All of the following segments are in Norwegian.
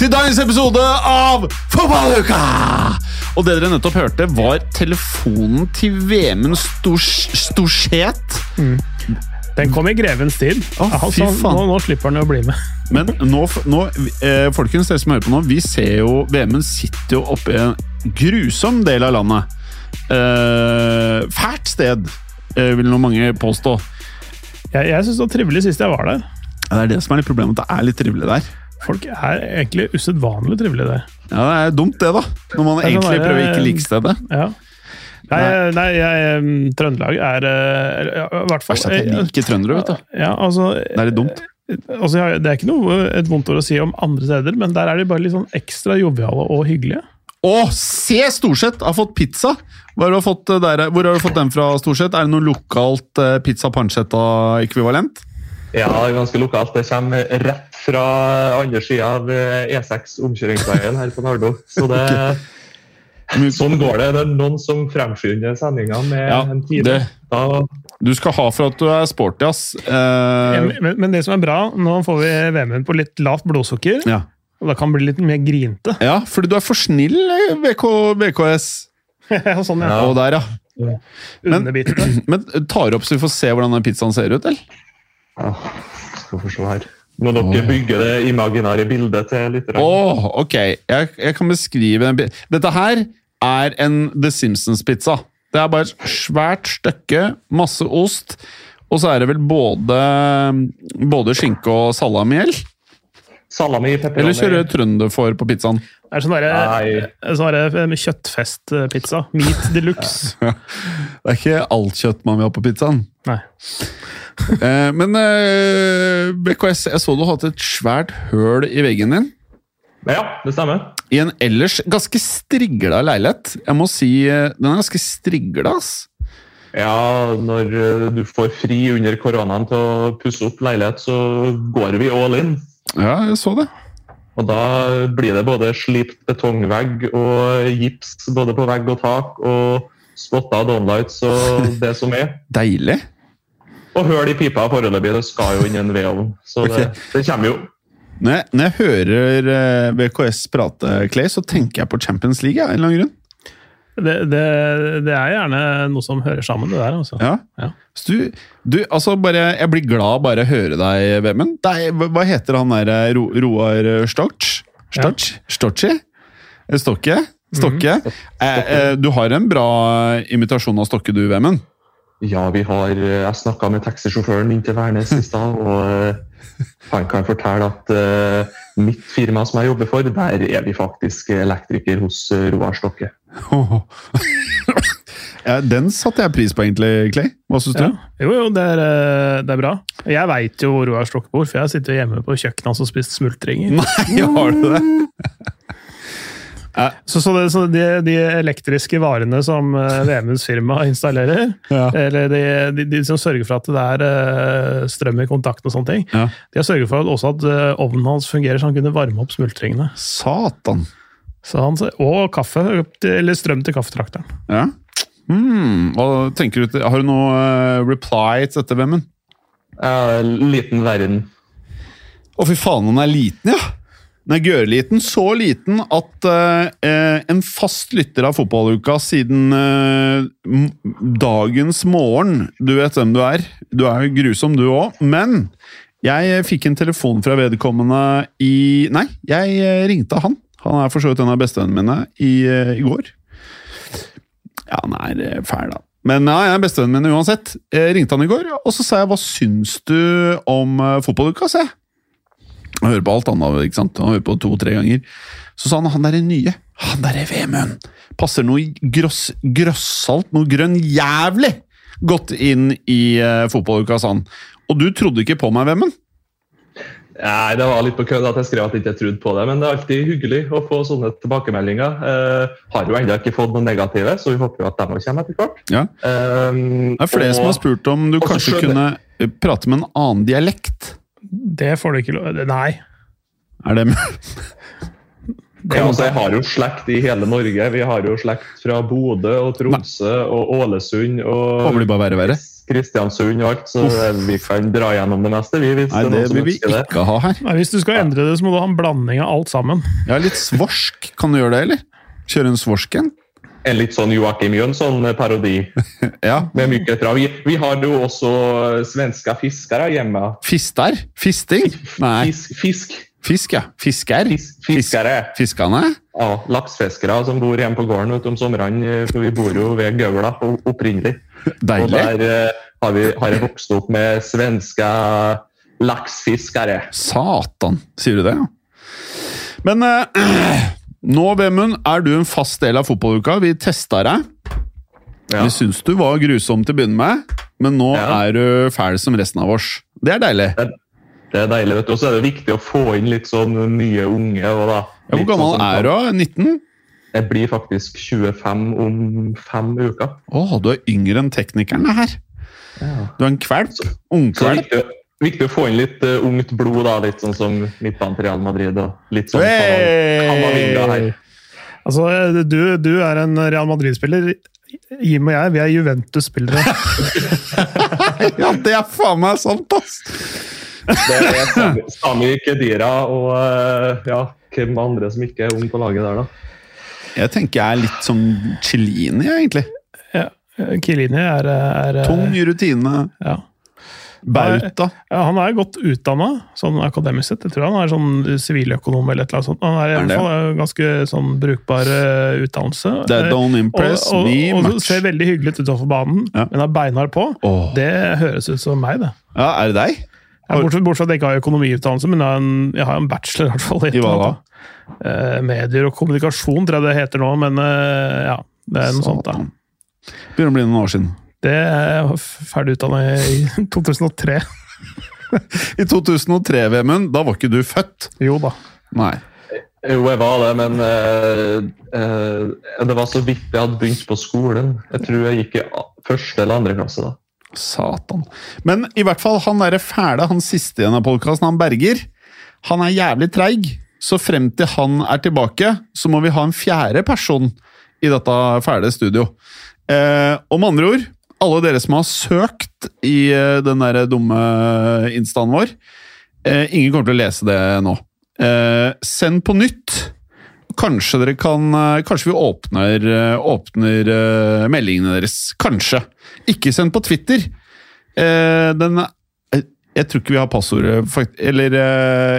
Til dagens episode av Fotballuka! Og det dere nettopp hørte, var telefonen til Vemund Stors- Mm. Den kom i grevens tid. Fy altså, nå, nå slipper han å bli med. Men nå, nå eh, folkens, dere som hører på nå, vi ser jo Vemund sitter jo oppe i en grusom del av landet. Eh, fælt sted, eh, vil nå mange påstå. Jeg, jeg syns det var trivelig sist jeg var der. Ja, Det er det som er litt problemet, at det er litt trivelig der. Folk er egentlig usedvanlig trivelige der. Ja, Det er dumt, det, da. Når man sånn egentlig der- prøver å ikke like stedet. Ja. Nei, nei jeg, um, Trøndelag er eh, ja, I hvert fall Verst at jeg liker trøndere, vet du. Ja, altså, Det er litt dumt. altså, jeg- det er ikke noe et vondt ord å si om andre steder, men der er de bare litt sånn ekstra joviale og hyggelige. Å, se! Storsett har fått pizza! Hvor har, du fått, eh, der, hvor har du fått den fra, Storsett? Er det noe lokalt eh, pizza pancetta-ekvivalent? Ja, det er ganske lokalt. Det kommer rett fra andre sida av eh, E6 omkjøringsveien her på Nardo. Så det, sånn går det. Det er noen som fremskynder sendinga med Ja, en time. det- Da, Du skal ha for at du er sporty, ass. Eh, Men, men det som er bra, nå får vi VM-en på litt lavt blodsukker, ja. og da kan det bli litt mer grinte. ja, fordi du er for snill, eh, VK, VKS. sånn, ja. Ja. Og der, ja. Men-. Men tar opp så vi får se hvordan den pizzaen ser ut, eller? Ja, skal få se her. Må dere bygge det imaginære bildet til litt? Åh, ok. Jeg, jeg kan beskrive den. Dette her er en The Simpsons-pizza. Det er bare et svært stykke, masse ost, og så er det vel både, både skinke og salamiel? Salami, pepperoni Eller kjøre trønderfår på pizzaen? Det er sånn derre sånn derre kjøttfestpizza. Meat de luxe. Det er ikke alt kjøtt man vil ha på pizzaen. Nei. Eh, men eh, BKS, jeg så du hadde et svært høl i veggen din. Ja, det stemmer. I en ellers ganske strigla leilighet. Jeg må si, eh, Den er ganske strigla, ass. Ja, når eh, du får fri under koronaen til å pusse opp leilighet, så går vi all in. Ja, jeg så det. Og da blir det både slipt betongvegg og gips både på vegg og tak, og spotta downlights og det som er. Deilig. Og hull i pipa foreløpig, det skal jo inn en vedovn. Så det, Ok. det kommer jo. Når jeg, når jeg hører eh, VKS prate, Clay, så tenker jeg på Champions League. Ja, en eller annen grunn. Det, det, det er gjerne noe som hører sammen, det der. altså. Ja. Ja. Du, du, altså bare, jeg blir glad bare å høre deg, Vemund. Hva heter han der eh, Ro, Roar Storch? Storch? Storchi? Stokke? Stokke? Mm. eh, eh, du har en bra imitasjon av Stokke, du, Vemund. Ja, vi har eh, Jeg snakka med taxisjåføren inn til Værnes i stad, og han kan fortelle at uh, mitt firma som jeg jobber for, der er vi faktisk elektriker hos eh, Roar Stokke. ja, den satte jeg pris på, egentlig, Clay. Hva syns du? Jo, jo, det er, eh, det er bra. Jeg veit jo hvor Roar Stokke bor, for jeg sitter hjemme på kjøkkenet hans og spist smultringer. Nei, har du det? Så, så, det, så de, de elektriske varene som uh, VMs firma installerer, Ja. eller de, de, de som sørger for at det er eh, strøm i kontakten og sånne ting, Ja. de har sørget for at også at eh, ovnen hans fungerer så han kunne varme opp smultringene. Satan. Så han, og kaffe, eller strøm til kaffetrakteren. Ja. Mm, hva tenker du til, Har du noe eh, reply til dette, Vemund? Uh, liten verden. Å, fy faen, han er liten, ja! Den er gørrliten. Så liten at eh, en fast lytter av fotballuka siden eh, dagens morgen Du vet hvem du er. Du er jo grusom, du òg. Men jeg fikk en telefon fra vedkommende i Nei, jeg eh, ringte han. Han er for så vidt en av bestevennene mine i, eh, i går. Ja, han er eh, fæl, da. Men ja, jeg er bestevennen min uansett. Jeg ringte han i går, og så sa jeg 'hva syns du om fotballuka', sa jeg. Han hører på alt annet, ikke sant? Han hører på to-tre ganger. Så sa han han derre nye, han derre Vemund, passer noe gross, grøssalt, noe grønn jævlig godt inn i uh, fotballuka, sa han. Og du trodde ikke på meg, Vemund? Nei, Det var litt på kødd at jeg skrev at jeg ikke trodde på det, men det er alltid hyggelig å få sånne tilbakemeldinger. Eh, har jo ennå ikke fått noen negative, så vi håper jo at de kommer etter hvert. Ja. Um, Det er flere som har spurt om du kanskje kunne eh, prate med en annen dialekt. Det får du ikke lov Nei. Er det Ja, altså, jeg har jo slekt i hele Norge. Vi har jo slekt fra Bodø og Tromsø og Ålesund og blir bare verre og verre. Kristiansund og alt, så vi kan dra gjennom det meste. Vi, hvis Nei, det det vil vi ikke det. ha her. Nei, Hvis du skal endre det, så må du ha en blanding av alt sammen. Er litt svorsk. Kan du gjøre det, eller? Kjøre en svorsk en? En litt sånn Joakim Jønsson-parodi Ja. med mye fra. Vi, har jo også svenske fiskere hjemme. Fister? Fisting? Nei, Fisk, fisk, fisk, ja. Fisker? fisk, fiskere. Fiskene? Ja, Laksfiskere som bor hjemme på gården vet, om somrene. For vi bor jo ved Gaula opprinnelig. Deilig. Og der eh, har, vi, har jeg vokst opp med svenske laksfiskere. Satan, sier du det? ja? Men eh, nå, Vemund, er du en fast del av fotballuka. Vi testa deg. Ja. Vi syns du var grusom til å begynne med, men nå Ja. er du fæl som resten av oss. Det er deilig. Det er deilig. vet du. Og så er det viktig å få inn litt sånn nye unge. Og da, Ja, hvor gammel er du? 19? Jeg blir faktisk 25 om fem uker. Å, du er yngre enn teknikeren her. Du er en kvalp. Ungkvalp. Viktig, å få inn litt uh, ungt blod, da, litt sånn som midtbanen til Real Madrid. Og litt sånn her. Altså, du, du er en Real Madrid-spiller. Jim og jeg, vi er Juventus-spillere. Ja, det er faen meg sant, ass! Det er Sami- Kedira og eh, ja, hvem andre som ikke er ung på laget der, da. Jeg tenker jeg er litt som Cellini, egentlig. Ja. Chilini er, er Tung i rutine. ja. Bauta. Ja, han er godt utdanna, sånn akademisk sett. Jeg tror han er sånn siviløkonom eller et eller annet sånt. Han er i Er hvert fall ganske sånn brukbar eh, utdannelse. That don't impress og, og, me og, much. ser veldig hyggelig ut utenfor banen, Ja. men har beinhard på. Oh. Det høres ut som meg, det. Ja, er det deg? Ja, bortsett, bortsett fra at jeg ikke har økonomiutdannelse, men jeg har en, jeg har en bachelor. i hvert fall. I hva da? Eh, medier og kommunikasjon, tror jeg det heter nå, men eh, ja. Det er noe sånt, da. Begynner å bli noen år siden. Det er ferdig utdanna i 2003. I 2003, Vemund, da var ikke du født. Jo da. Nei. Jo, jeg var det, men uh, uh, det var så vidt jeg hadde begynt på skolen. Jeg tror jeg gikk i første eller andre klasse da. Satan. Men i hvert fall, han derre fæle, han siste igjen av podkasten, han Berger, han er jævlig treig. Så frem til han er tilbake, så må vi ha en fjerde person i dette fæle studio. Eh, og med andre ord, alle dere som har søkt i eh, den der dumme instaen vår, eh, ingen kommer til å lese det nå. Eh, send på nytt. Kanskje dere kan Kanskje vi åpner, åpner meldingene deres. Kanskje. Ikke send på Twitter. Den Jeg tror ikke vi har passordet Eller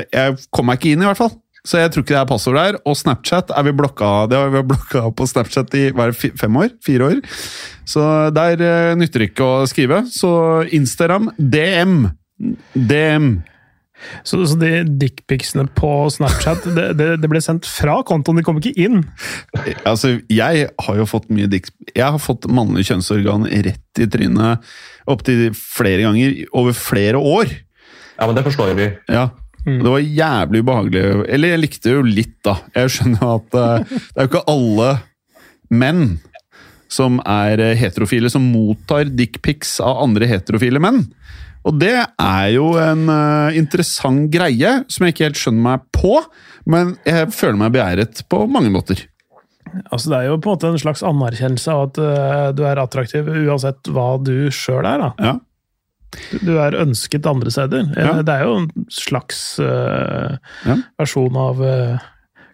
Jeg kom meg ikke inn, i hvert fall. Så jeg tror ikke det er passord der. Og Snapchat er vi blokka Det har vi blokka på Snapchat i hva er det, fem år? Fire år. Så der eh, nytter det ikke å skrive. Så Instagram, DM. DM. Så, så de dickpicsene på Snapchat, det, det, det ble sendt fra kontoen, de kom ikke inn. Altså, jeg har jo fått mye dick... Jeg har fått mannlig kjønnsorgan rett i trynet opptil flere ganger over flere år. Ja, men det forstår vi. Ja. Det var jævlig ubehagelig. Eller jeg likte jo litt, da. Jeg skjønner at uh, det er jo ikke alle menn som er eh, heterofile, som mottar dickpics av andre heterofile menn. Og det er jo en uh, interessant greie som jeg ikke helt skjønner meg på, men jeg føler meg begjæret på mange måter. Altså, det er jo på en måte en slags anerkjennelse av at uh, du er attraktiv uansett hva du sjøl er. da. Ja. Du- er ønsket andre steder. Eh, Ja. Det er jo en slags uh, Ja. versjon av uh,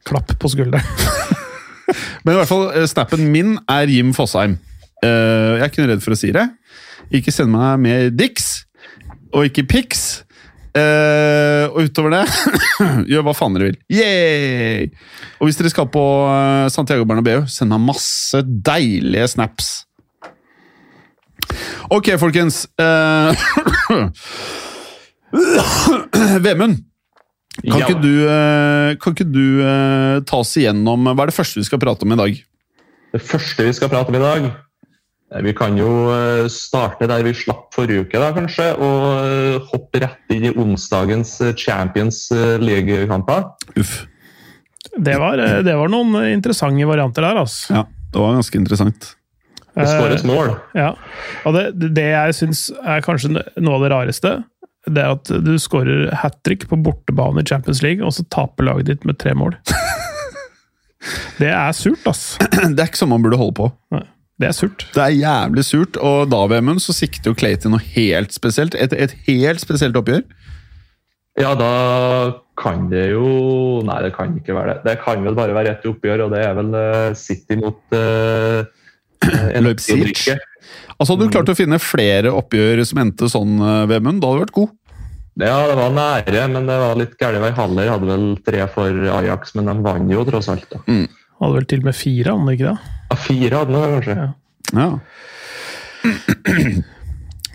klapp på skulderen. Men i hvert fall, snappen min er Jim Fosheim. Uh, Jeg er ikke redd for å si det. Ikke send meg mer dicks, og ikke pics. Uh, og utover det, gjør hva faen dere vil. Yay! Og hvis dere skal på Santiago Bernabeu, send meg masse deilige snaps. Ok, folkens. Uh, Vemund, kan, Ja. ikke du, eh, kan ikke du uh, ta oss igjennom Hva er det første vi skal prate om i dag? Det første vi skal prate om i dag Vi kan jo starte der vi slapp forrige uke, da, kanskje, og hoppe rett inn i onsdagens Champions League-kamper. Uff. Det var, det var noen interessante varianter der, altså. Ja, det var ganske interessant. Det skåres mål. Ja, og det, det jeg syns er kanskje noe av det rareste, det er at du skårer hat trick på bortebane i Champions League, og så taper laget ditt med tre mål. Det er surt, ass. Det er ikke sånn man burde holde på. Det er surt. Det er jævlig surt, og da Vemund, så sikter jo Clay til noe helt spesielt. Et, et helt spesielt oppgjør. Ja, da kan det jo Nei, det kan ikke være det. Det kan vel bare være ett oppgjør, og det er vel eh, City mot uh, Leipzig. Altså, Hadde du klart å finne flere oppgjør som endte sånn, eh, Vemund, da hadde du vært god. Ja, det var nære, men det var litt gærent. Haller hadde vel tre for Ajax, men de vant jo tross alt. da. Hadde vel til og med fire, hadde de ikke det? Ja, fire hadde de kanskje. Ja. Ja.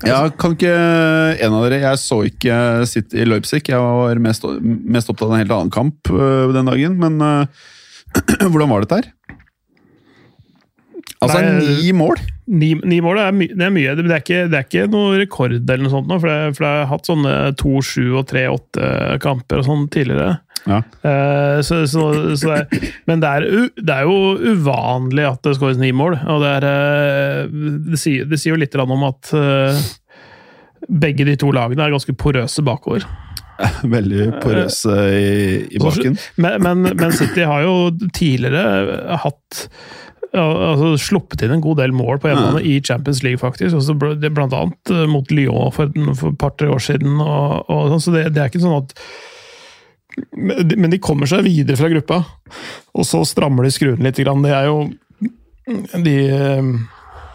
Ja, kan ikke en av dere Jeg så ikke sitt i Leipzig. Jeg var mest, mest opptatt av en helt annen kamp øh, den dagen. Men øh, hvordan var dette her? Altså, Nei, ni mål? Ni, ni mål er, my, det er mye. Det er, ikke, det er ikke noe rekord eller noe sånt, nå, for, jeg, for har hatt sånne 2-7 og 3-8-kamper og sånn tidligere. Ja. Uh, så, så, så det er, men det er, det er jo uvanlig at det skåres ni mål. Og det, er, eh, det, sier, det sier jo litt om at uh, begge de to lagene er ganske porøse bakover. Veldig porøs øh, i, i bakken. Men, men, men City har jo tidligere hatt altså, sluppet inn en god del mål på hjemmebane i Champions League, faktisk. Også blant annet eh, mot Lyon for, for et par-tre år siden. Og, og, sånn, så det, det er ikke sånn at men de- kommer seg videre fra gruppa, og så strammer de skruen litt. grann. Det er jo De, eh,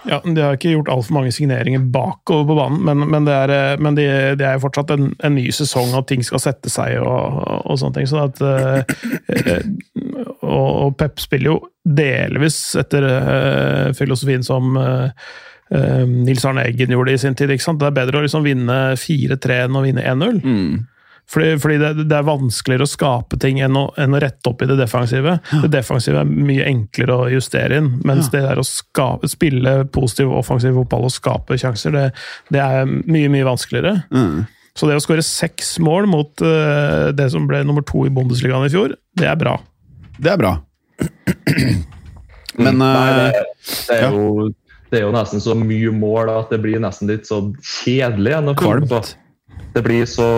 ja, de har ikke gjort altfor mange signeringer bakover på banen, men, men, det, er, eh, men de, det er jo fortsatt en, en ny sesong, og ting skal sette seg og, og sånne ting. Sånn at, eh, eh, og, og Pep spiller jo delvis etter eh, filosofien som eh, Nils Arne Eggen gjorde i sin tid. ikke sant? Det er bedre å liksom vinne 4-3 enn å vinne 1-0. Mm. Fordi, fordi det, det er vanskeligere å skape ting enn å, enn å rette opp i det defensive. Det defensive er mye enklere å justere inn, mens det der å skape, spille positiv offensiv fotball og skape sjanser, det, det er mye, mye vanskeligere. Mm. Så det å skåre seks mål mot uh, det som ble nummer to i Bundesligaen i fjor, det er bra. Det er bra. Men Nei, øh, det, det, er ja. jo, det er jo nesten så mye mål at det blir nesten litt så kjedelig. Kvalmt. Det blir, så,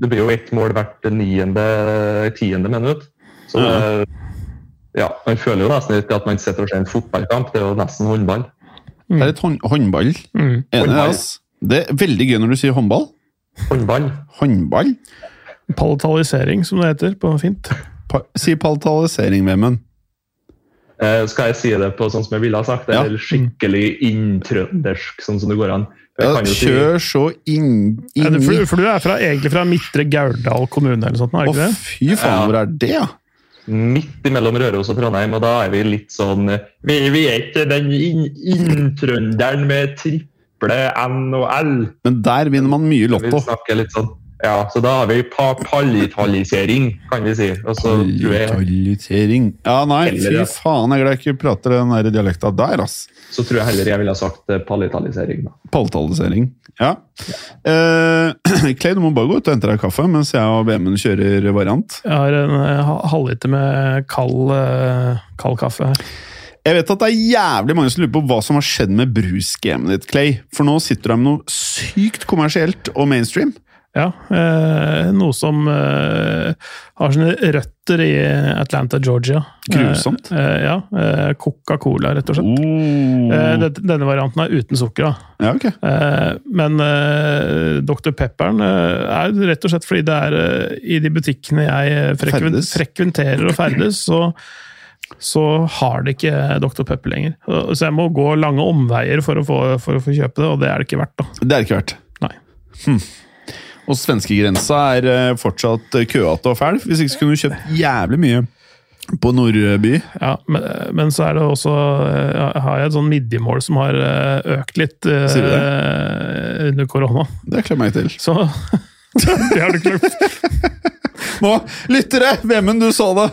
det blir jo ett mål hvert niende, tiende minutt. Så Ja. ja, man føler jo nesten ikke at man sitter og ser en fotballkamp. Det er jo nesten håndball. det er litt hånd, håndball. Mm. Enig, Håndball. ass. Det er veldig gøy når du sier håndball. Håndball. Håndball? Palatalisering, som det heter på fint. Pa si palatalisering, Vemund. Eh, skal jeg si det på sånn som jeg ville ha sagt? Det Ja. skikkelig inntrøndersk, sånn som det går an. Ja, kjør si så inn, inn det, for, for du er fra, egentlig fra Midtre Gauldal kommune, eller sånt, er ikke det Å, fy faen, Ja. hvor er det, ja? midt mellom Røros og Trondheim, og da er vi litt sånn eh, Vi, vi er ikke den inn- inntrønderen med triple N og L. Men der vinner man mye Vi snakker litt sånn Ja, så da har vi pa palitalisering, kan vi si. Palitalisering. Ja, nei, fy ja. faen, jeg er jeg ikke prater den der dialekta der, ass. så tror jeg heller jeg ville ha sagt palitalisering. Da. Palitalisering, Ja. Eh, Clay, du må bare gå ut og hente deg kaffe mens jeg og Vemund kjører variant. Jeg har en eh, ha- halvliter med kald, eh, kald kaffe her. Jeg vet at det er jævlig mange som lurer på hva som har skjedd med brusgamet ditt, Clay. For nå sitter du her med noe sykt kommersielt og mainstream. Ja, eh, noe som eh, har sine røtter i Atlanta, Georgia. Grusomt. Eh, ja, Coca-Cola, rett og slett. Oh. Eh, denne varianten er uten sukker, da. Ja, okay. Eh, men Dr. Pepperen er rett og slett fordi det er i de butikkene jeg frekven, frekventerer og ferdes, så, så har det ikke Dr. Pepper lenger. Så jeg må gå lange omveier for å få, for å få kjøpe det, og det er det ikke verdt. da. Det er det ikke verdt. Nei. Og svenskegrensa er eh, fortsatt køete og fæl. Hvis ikke så kunne du kjøpt jævlig mye på Nordby. Ja, men, men så er det også eh, Har jeg et sånn midjemål som har eh, økt litt under korona. Det klemmer jeg til. Så det har du klart. Nå, lyttere! Vemund, du så det!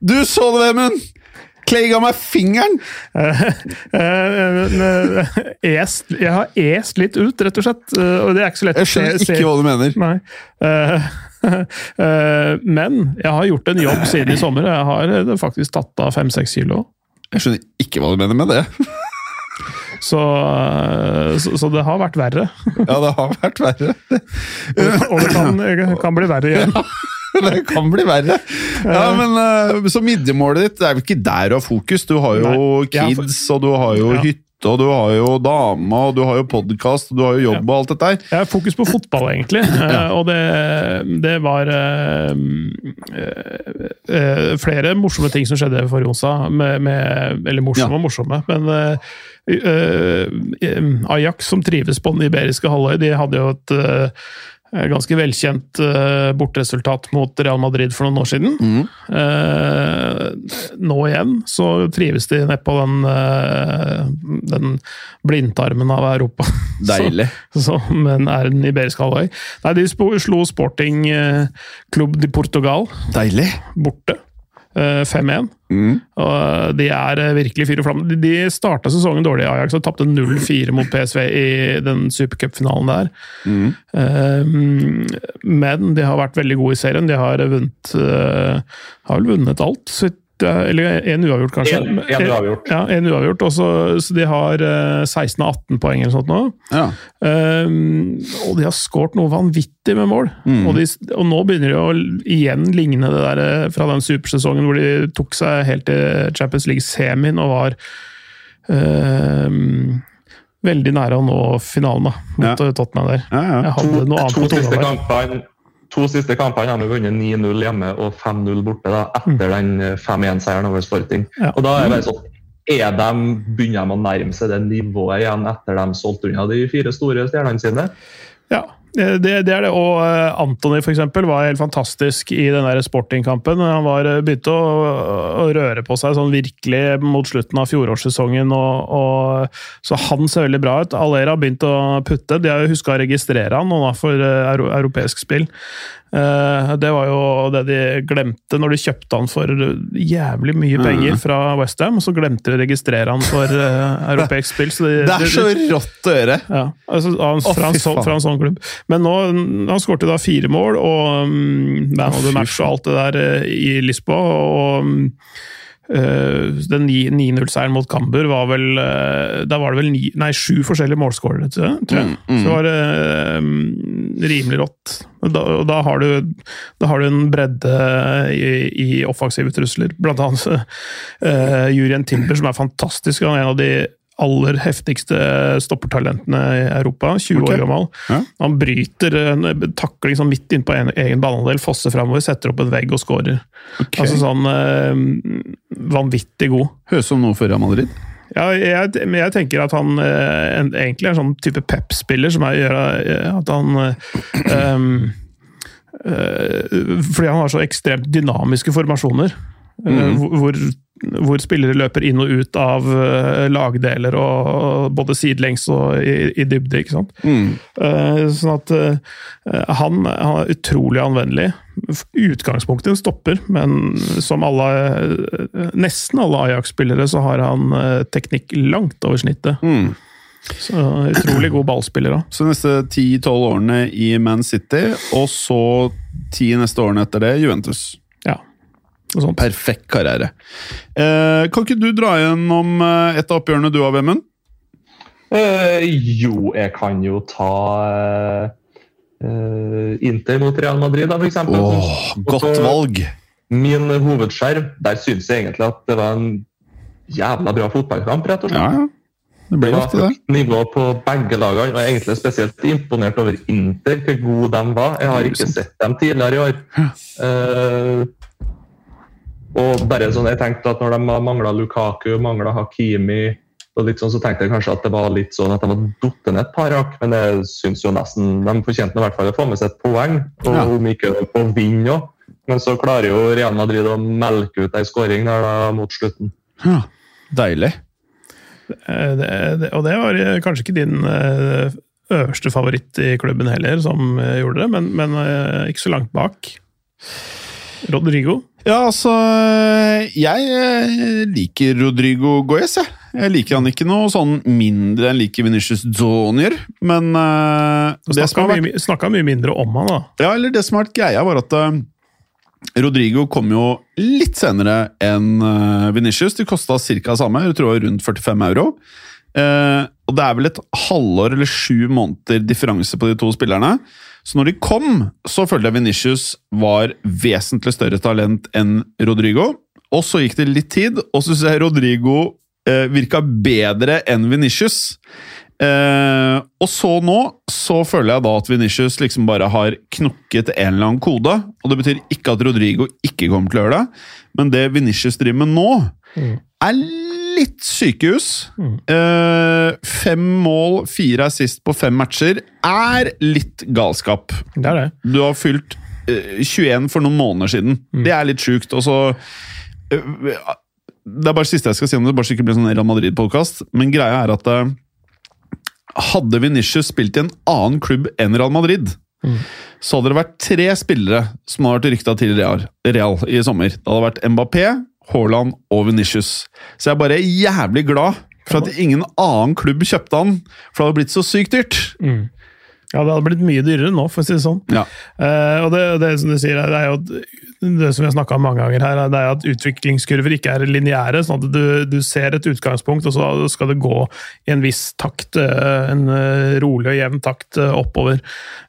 Du så det, Vemund! Clay ga meg fingeren! Eh, eh, est, jeg har est litt ut, rett og slett. eh, Og det er ikke så lett Jeg skjønner ikke hva du mener. Nei. Eh, eh, men jeg har gjort en jobb siden i sommer, jeg har eh, faktisk tatt av fem-seks kilo. Jeg skjønner ikke hva du mener med det. Så, eh, så, så det har vært verre. Ja, det har vært verre. Og det kan, kan bli verre igjen. Det kan bli verre. Ja, men eh, Så midjemålet ditt det er vel ikke der du har fokus? Du har jo Nei. Kids, og du har jo Ja. hytte, og du har jo dame, og du har jo podkast, og du har jo jobb og alt dette her. Jeg har fokus på fotball, egentlig. ja. Og det, det var øh, øh, flere morsomme ting som skjedde forrige onsdag. Med, med, eller morsomme Ja. og morsomme, men øh, eh, Ajax, som trives på den iberiske halvøy, de hadde jo et eh, ganske velkjent eh, borteresultat mot Real Madrid for noen år siden. Eh, nå igjen så trives de nedpå den, den blindtarmen av Europa. Deilig. Så, men er den iberiske halvøy. Nei, de slo Sporting eh, Club de Portugal Deilig. borte. Eh, 5-1. Mm. Og de er eh, virkelig fyr og flamme. De, de starta sesongen dårlig i Ajax og tapte 0-4 mot PSV i den supercupfinalen der. Mm. Eh, men de har vært veldig gode i serien. De har vunnet uh, Har vel vunnet alt. Så vidt eller en uavgjort, kanskje. En- en uavgjort. Ja, en uavgjort. Også, så, de har eh, 16 av 18 poeng eller sånt nå. Ja. Um, og de har skåret noe vanvittig med mål. Mm. Og, de, og nå begynner de å igjen ligne det der eh, fra den supersesongen hvor de tok seg helt til Champions League-semien og var um, veldig nære å nå finalen da, mot Ja. Tottenham der. Ja, ja. Jeg hadde noe annet på tunga der. To siste kampene har vi vunnet 9-0 hjemme og 5-0 borte da, etter den eh, 5-1-seieren over Sporting. Ja. Og da er det sånn er de, Begynner de å nærme seg det nivået igjen etter de solgte unna de fire store stjernene sine? Ja, det, det er det. Og Antony Anthony for eksempel, var helt fantastisk i den sportingkampen. Han var, eh, begynte å, å røre på seg sånn virkelig mot slutten av fjorårssesongen. Og, og, så han ser veldig bra ut. Alera har begynt å putte. De har huska å registrere han nå for eh, europeisk spill. Eh, det var jo det de glemte når de kjøpte han for jævlig mye penger fra Westham. Og så glemte de å registrere han for eh, europeisk spill. Så de, Det er så rått å høre! ja, altså, av, Å, fra, en fy sånn, fra en sånn klubb. Men nå, han skårte da fire mål, og um, man of the match og alt det der eh, i Lisboa. Og um, den 9-0-seieren mot Cambuur var vel eh, Da var det vel ni, nei, sju forskjellige målskårere, tror jeg. Mm, mm. Så var det um, rimelig rått. Da, og da, har du, da har du en bredde i, i offensive trusler. Blant annet uh, Jurien Timber, som er fantastisk. Han er en av de aller heftigste stoppertalentene i Europa. 20 okay. år gammel. Ja. Han bryter en takling sånn midt innpå en, egen banehalvdel, fosser framover, setter opp en vegg og scorer. Okay. Altså sånn eh, vanvittig god. Høres som noe for Real Madrid. Ja, jeg, men jeg tenker at han eh, en, egentlig er en sånn type pep-spiller som er, gjør eh, at han eh, eh, Fordi han har så ekstremt dynamiske formasjoner. Mhm. hvor, hvor, spillere løper inn og ut av eh, lagdeler, og, både sidelengs og i, i dybde. ikke sant? Mm. Eh, sånn at han, han er utrolig anvendelig. Utgangspunktet stopper, men som alle, nesten alle Ajax-spillere så har han teknikk langt over snittet. Mm. Så Utrolig god ballspiller òg. Så neste 10-12 årene i Man City, og så ti neste årene etter det Juventus. Sånt. Perfekt karriere. Eh, kan ikke du dra gjennom eh, et av oppgjørene du har, Vemund? Eh, jo, jeg kan jo ta eh, eh, Inter mot Real Madrid, da, eksempel. Åh, godt valg! Min hovedskjerm, der syns jeg egentlig at det var en jævla bra fotballkamp, rett og slett. Ja, ja. Det var ofte det. nivå på begge lagene, og jeg er egentlig spesielt imponert over Inter, hvor gode de var. Jeg har ikke sett dem tidligere i år. Eh, og bare sånn, jeg tenkte at Når de mangla Lukaku, mangla Hakimi, Og liksom så tenkte jeg kanskje at det var litt sånn at de var datt ned et par hakk, men jeg syns jo nesten de fortjente i hvert fall å få med seg et poeng. Og Ja. om ikke å vinne òg. Men så klarer jo Real Madrid å melke ut ei skåring der da mot slutten. Ja, deilig. Eh, Det, det, og det var kanskje ikke din eh, øverste favoritt i klubben heller, som eh, gjorde det, men, men eh, ikke så langt bak. Rodrigo. Ja, altså Jeg eh, liker Rodrigo Goyes, jeg. Jeg liker han ikke noe sånn mindre enn liker Venitius Zonier, men uh, det som Snakka vært mye, mye mindre om han, da. Ja, eller det som har vært greia, var at uh, Rodrigo kom jo litt senere enn uh, Venitius. De kosta ca. samme, jeg tror rundt 45 euro. Uh, og det er vel et halvår eller sju måneder differanse på de to spillerne. Så når de kom, så følte jeg Venicius var vesentlig større talent enn Rodrigo. Og så gikk det litt tid, og så syns jeg Rodrigo eh, virka bedre enn Venicius. Eh, og så nå så føler jeg da at Venicius liksom bare har knokket en eller annen kode. Og det betyr ikke at Rodrigo ikke kommer til å gjøre det, men det Venicius driver med nå, Mm. er litt sykehus. Mm. Uh, fem mål, fire assist på fem matcher er litt galskap. Det er det. Du har fylt uh, 21 for noen måneder siden. Mm. Det er litt sjukt. Og så uh, Det er bare det siste jeg skal si om det, bare så det ikke blir sånn Real Madrid-podkast. Men greia er at eh, hadde Venitius spilt i en annen klubb enn Real Madrid, Mm. så hadde det vært tre spillere som hadde vært rykta til Real, Real i sommer. Det hadde vært Mbappé, Haaland og Venicius. Så jeg er bare jævlig glad for at ingen annen klubb kjøpte han, for det hadde blitt så sykt dyrt. Mm. Ja, det hadde blitt mye dyrere nå, for å si det sånn. Ja. Uh, og det, det som du sier, det er jo det som vi har snakka om mange ganger her, det er at utviklingskurver ikke er lineære. sånn at du, du ser et utgangspunkt, og så skal det gå i en viss takt. eh, En eh, rolig og jevn takt oppover.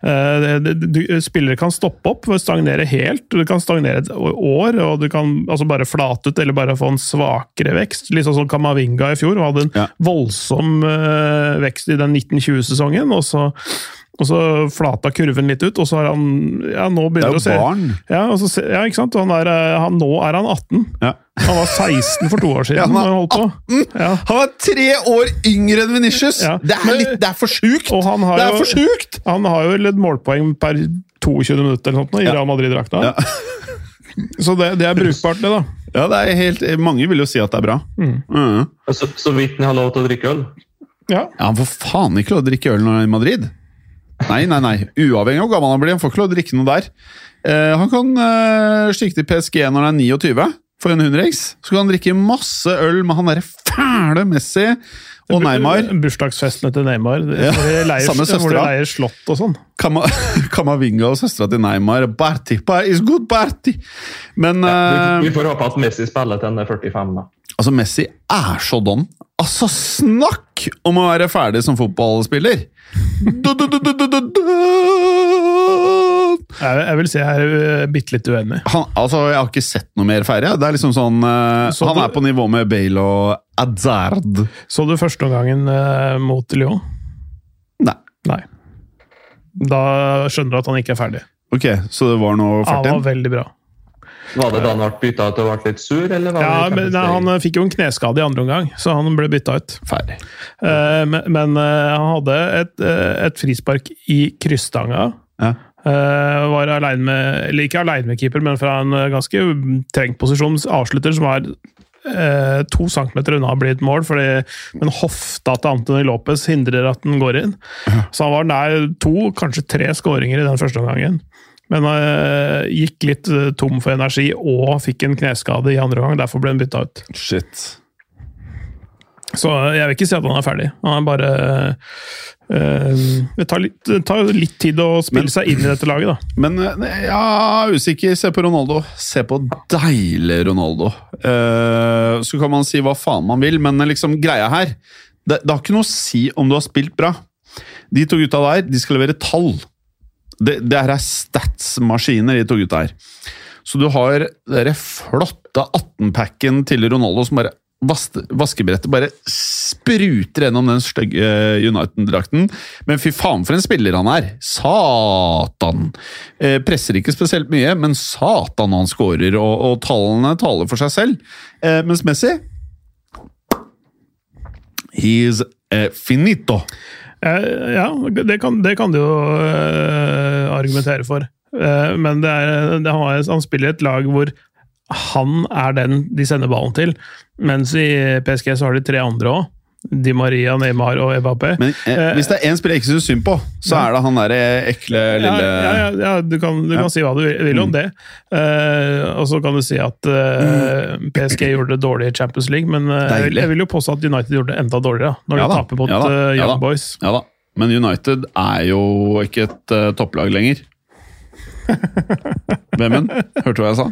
Det, det, du, spillere kan stoppe opp, stagnere helt. Du kan stagnere et år, og du kan altså bare flate ut eller bare få en svakere vekst. Litt sånn som Kamavinga i fjor. hadde en Ja. voldsom vekst i den 1920-sesongen. og så og så flata kurven litt ut, og så har han ja, nå Det er begynner jo å se barn. ja, og så, ja, ikke sant? Han er, eh, han, nå er han 18. Ja. Han var 16 for to år siden. Ja, han var når han holdt på. Ja. Han var tre år yngre enn Venitius! Ja. Det, er litt, det er for sjukt! Og han har Det er jo- for sjukt! Han har jo et målpoeng per 22 minutter eller noe, sånt, nå, i. Real Madrid-drakta. Ja. Så det, det er brukbart, det, da. Ja, det er helt, mange vil jo si at det er bra. Mm. Mm. Så, så vidt han har lov til å drikke øl. Ja. Ja, Han får faen ikke lov til å drikke øl når han er i Madrid. Nei, nei, nei. Uavhengig av hvor gammel han blir, han får ikke lov å drikke noe der. Eh, han kan eh, stikke til PSG når han er 29 for en hundrings. Så kan han drikke masse øl med han derre fæle Messi og Neymar. Bursdagsfestene til Neymar. Ja, leier, samme hvor de leier slott og sånn. Kama, Kamavinga og søstera til Neymar. Party, it's is good party! Men ja, Vi, vi får håpe at Messi spiller til han er 45. da. Altså, Messi er så don. Altså, snakk om å være ferdig som fotballspiller! Jeg, jeg vil si jeg er uh, bitte litt uenig. Han, altså, Jeg har ikke sett noe mer ferdig. Det er liksom sånn eh, Så Han du- er på nivå med Bale og Adzard. Så du førsteomgangen uh, mot Lyon? Nei. Nei. Da skjønner du at han ikke er ferdig. Ok, så det var noe Han var veldig bra. Var det da han ble bytta ut og ble litt sur, eller var Ja, det men, nei, Han eh, fikk jo en kneskade i andre omgang, så han ble bytta ut. Ferdig. Uh, men men uh, han hadde et, uh, et frispark i krysstanga. Ja. Eh, var alene med, eller ikke aleine med keeper, men fra en ganske trengt posisjon. Avslutter som var eh, to centimeter unna å bli et mål, fordi, men hofta til Antony Lopez hindrer at den går inn. Så han var nær to, kanskje tre skåringer i den første omgangen. Men uh, gikk litt eh, tom for energi og fikk en kneskade i andre gang. Derfor ble han bytta ut. Shit. Så jeg vil ikke si at han er ferdig. Han er bare uh, Det tar litt, det tar litt tid å spille Men- seg inn i dette laget, da. Men eh, ja, usikker. Se på Ronaldo. Se på deilig Ronaldo. Uh, så kan man si hva faen man vil, men liksom greia her det, det har ikke noe å si om du har spilt bra. De to gutta der de skal levere tall. Det, det her er stats-maskiner, de to gutta her. Så du har den flotte 18-packen til Ronaldo som bare Vaskebrettet bare spruter gjennom den stygge United-drakten. Men fy faen for en spiller han er! Satan! Eh, presser ikke spesielt mye, men satan han scorer, og, og tallene taler for seg selv. Eh, mens Messi He's eh, finito. Eh, ja, det kan, det kan du jo eh, argumentere for. Eh, men det er, det har, han spiller i et lag hvor han er den de sender ballen til, mens i PSG så har de tre andre òg. Di Maria, Neymar og Mbappé. Men eh, hvis det er én spiller jeg ikke syns synd på, så er det han derre ekle lille Ja, ja, ja, ja, du kan, du kan si hva du vil om det. Eh, og så kan du si at eh, PSG gjorde det dårlig i Champions League, men eh, jeg, vil, jeg vil jo påstå at United gjorde det enda dårligere når Ja de da, taper mot ja da, eh, ja Young da. Boys. Ja da. Men United er jo ikke et eh, topplag lenger. Vemund, hørte du hva jeg sa?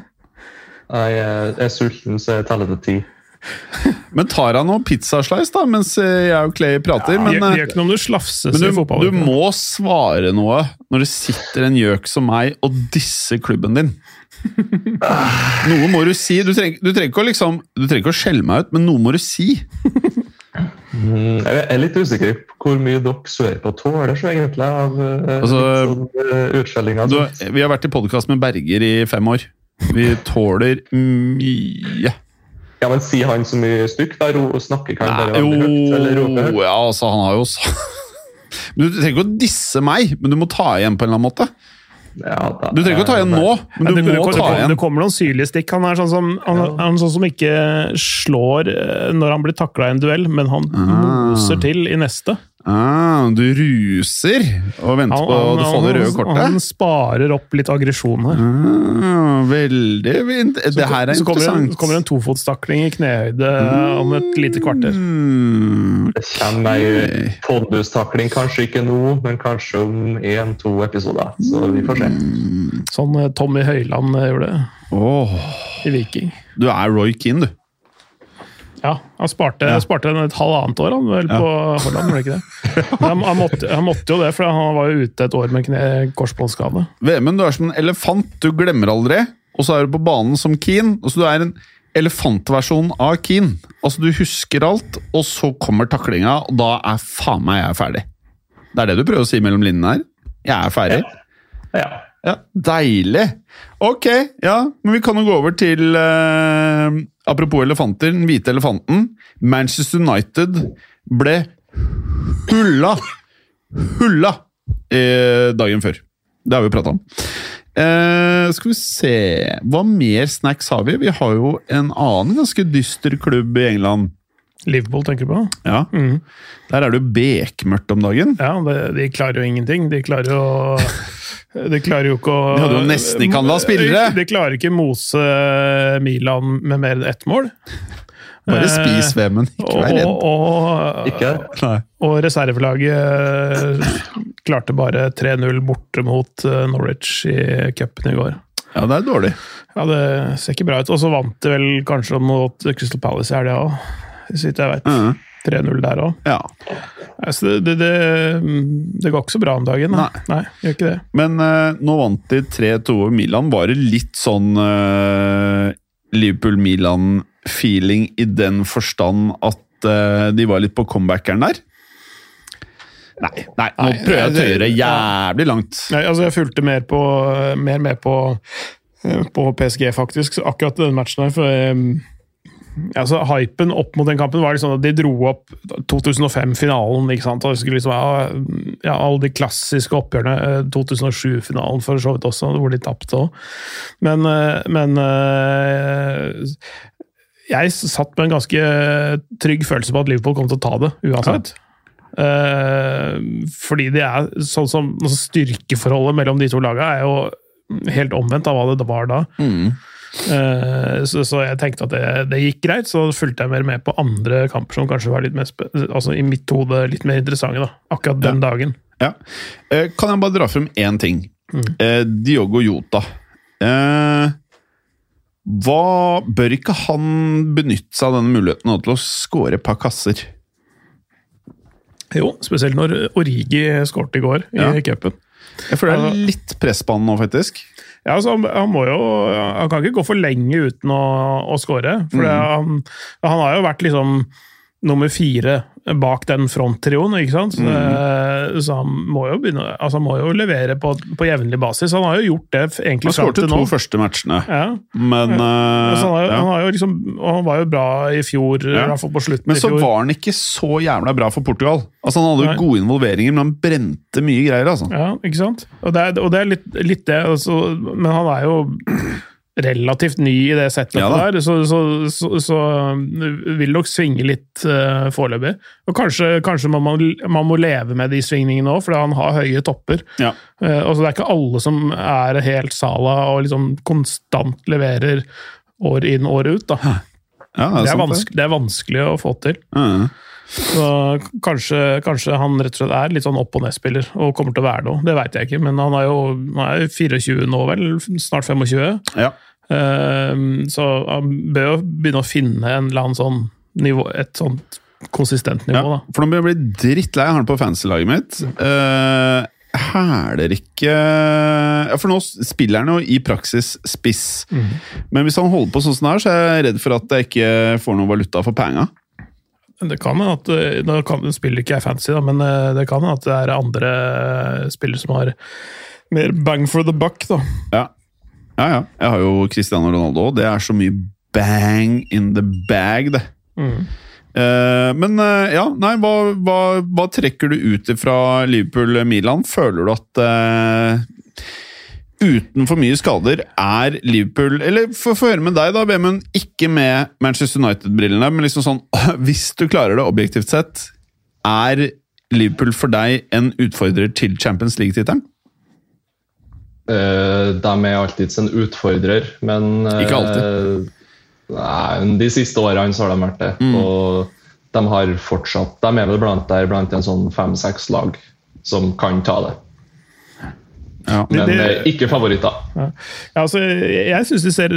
Jeg er, er sulten, så jeg teller til ti. Men tar han noen pizzaslice, da, mens eh, jeg og Clay prater? Ja, men, gjør eh, det gjør ikke noe om du slafses Men i du, fotball. du må svare noe når det sitter en gjøk som meg og disser klubben din. Noe må du si. Du trenger, du trenger ikke å liksom, du trenger ikke å skjelle meg ut, men noe må du si. Mm, Jeg er litt usikker på hvor mye dere sørpå tåler så egentlig av uh, Altså, utskjellinga. Du, vi har vært i podkast med Berger i fem år. Vi tåler mye. Ja, men Sier han så mye stygt? da? Ro, snakker ikke han bare veldig høyt? Eller roper høyt? ja, altså, han har jo Men Du trenger ikke å disse meg, men du må ta igjen på en eller annen måte. Ja, da, Du trenger ikke å ta igjen nå, men Ja, du det, det, må det, ta kommer- igjen. det kommer noen syrlige stikk. Han er sånn som, han, han er sånn som ikke slår eh, når han blir takla i en duell, men han moser til i neste. Ah, du ruser og venter Han, på å få det røde kortet? han sparer opp litt aggresjon her. Ah, veldig fint. Det her er så kommer en, interessant. så kommer en tofotstakling i knehøyde om et lite kvarter. Mm, Det kommer ei pondustakling, kanskje ikke nå, men kanskje om én-to episoder. Så vi får se. Sånn eh, Tommy Høiland eh, gjorde det åh, i Viking. du er Roy Keane, du. Ja, han sparte, Ja. sparte et halvannet år han vel på Holland, var det ikke det? Han, han, måtte, han måtte jo det, for han var jo ute et år med kne, korsbåndskade. Vemund, du er som en elefant. Du glemmer aldri. Og så er du på banen som Keane. Og så du er en elefantversjon av Keane. Altså, du husker alt, og så kommer taklinga, og da er faen meg jeg ferdig. Det er det du prøver å si mellom linjene her? Jeg er ferdig. Ja. Ja, Deilig! Ok, ja, men vi kan jo gå over til eh, Apropos elefanter, den hvite elefanten. Manchester United ble hulla! Hulla! Eh, dagen før. Det har vi prata om. Eh, skal vi se Hva mer snacks har vi? Vi har jo en annen ganske dyster klubb i England. Liverpool, tenker du på? Ja, Mm. Der er det jo bekmørkt om dagen. Ja, det, de klarer jo ingenting. De klarer jo De klarer jo ikke å De hadde jo nesten ikke handla spillere. Det klarer ikke mose Milan med mer enn ett mål. Bare Eh, spis vemmen, ikke Og, vær redd. og, Ikke? Nei. og reservelaget klarte bare 3-0 borte mot eh, Norwich i cupen i går. Ja, det er dårlig. Ja, Det ser ikke bra ut. Og så vant de vel kanskje mot Crystal Palace i helga òg, så vidt jeg vet. Mhm. 3-0 der òg. Ja. Altså, det, det, det, det går ikke så bra om dagen. da. Nei. Nei gjør ikke det. Men uh, nå vant de 3-2 over Milan. Var det litt sånn uh, Liverpool-Milan-feeling i den forstand at uh, de var litt på comebackeren der? Nei, nei, nå prøver jeg å tøye det jævlig langt. Nei, altså Jeg fulgte mer, på, mer med på, på PSG, faktisk, akkurat den matchen her. for eh, altså, Hypen opp mot den kampen var liksom at de dro opp 2005-finalen. ikke sant? Og skulle liksom ha ja, Alle de klassiske oppgjørene. eh, 2007-finalen for så vidt også, hvor de tapte òg. Men, eh, men eh, jeg satt med en ganske trygg følelse på at Liverpool kom til å ta det, uansett. Ja. fordi det er sånn som altså Styrkeforholdet mellom de to lagene er jo helt omvendt av hva det var da. Eh, så, så jeg tenkte at det, det gikk greit, så fulgte jeg mer med på andre kamper som kanskje var litt mer altså i mitt hode litt mer interessante. da, Akkurat den dagen. Ja. Eh, kan jeg bare dra frem én ting? Eh, Diogo Jota. Eh, hva Bør ikke han benytte seg av denne muligheten nå til å score et par kasser? Jo, spesielt når Origi skårte i går i Ja. cupen. Jeg føler det er litt press på han nå, faktisk. Ja, altså, han, må jo Han kan ikke gå for lenge uten å, å score. For mm. han, han har jo vært liksom nummer fire bak den fronttrioen, ikke sant? Så, Mm. så han må jo begynne Altså, han må jo levere på, på jevnlig basis. Han har jo gjort det egentlig Han skåret til to første matchene, Ja. men ja. Altså, han, har, ja. han, har jo liksom, han var jo bra i fjor, i hvert fall på slutten Men i så var han ikke så jævla bra for Portugal. Altså Han hadde jo gode involveringer, men han brente mye greier. altså. Ja, ikke sant? Og det er, og det er litt, litt det, altså, men han er jo relativt ny i det settet Ja der, så, så, så, så um, vil nok svinge litt uh, foreløpig. Og kanskje, kanskje man, må, man må leve med de svingningene òg, fordi han har høye topper. Ja. Uh, altså, det er ikke alle som er helt Sala og liksom konstant leverer år inn, år ut. Ja, Det, er sant, vanskelig, det er vanskelig å få til. Ja. Så kanskje, kanskje han rett og slett er litt sånn opp- og ned-spiller, og kommer til å være noe. Det veit jeg ikke, men han er jo han er 24 nå, vel? Snart 25. Ja. Ehm, så han bør jo begynne å finne en eller annen sånn nivå, et sånt konsistent nivå, Ja, da. for nå blir jeg bli drittlei av han på fancy-laget mitt. Uh, hæler ikke ja, For nå spiller han jo i praksis spiss. Men hvis han holder på sånn som det er, så er jeg redd for at jeg ikke får noe valuta for penga. Det kan hende at eh, Nå kan, spiller ikke jeg fancy, da, men eh, det kan hende at det er andre eh, spillere som har mer bang for the buck, da. Ja. ja, ja. Jeg har jo Cristiano Ronaldo. Det er så mye bang in the bag, det. Eh, men ja, nei, hva, hva, hva trekker du ut fra Liverpool-Milan? Føler du at eh, uten for mye skader er Liverpool Eller få høre med deg, da, Vemund. Ikke med Manchester United-brillene, men liksom sånn Hvis du klarer det objektivt sett, er Liverpool for deg en utfordrer til Champions League-tittelen? Uh, de er alltids en utfordrer, men uh, Ikke alltid. Nei, De siste årene så har de vært det. Mm. Og de har fortsatt De er vel blant der blant en sånn fem-seks lag som kan ta det. Ja. Men Det- det, ikke favoritter. Ja, altså, jeg syns de ser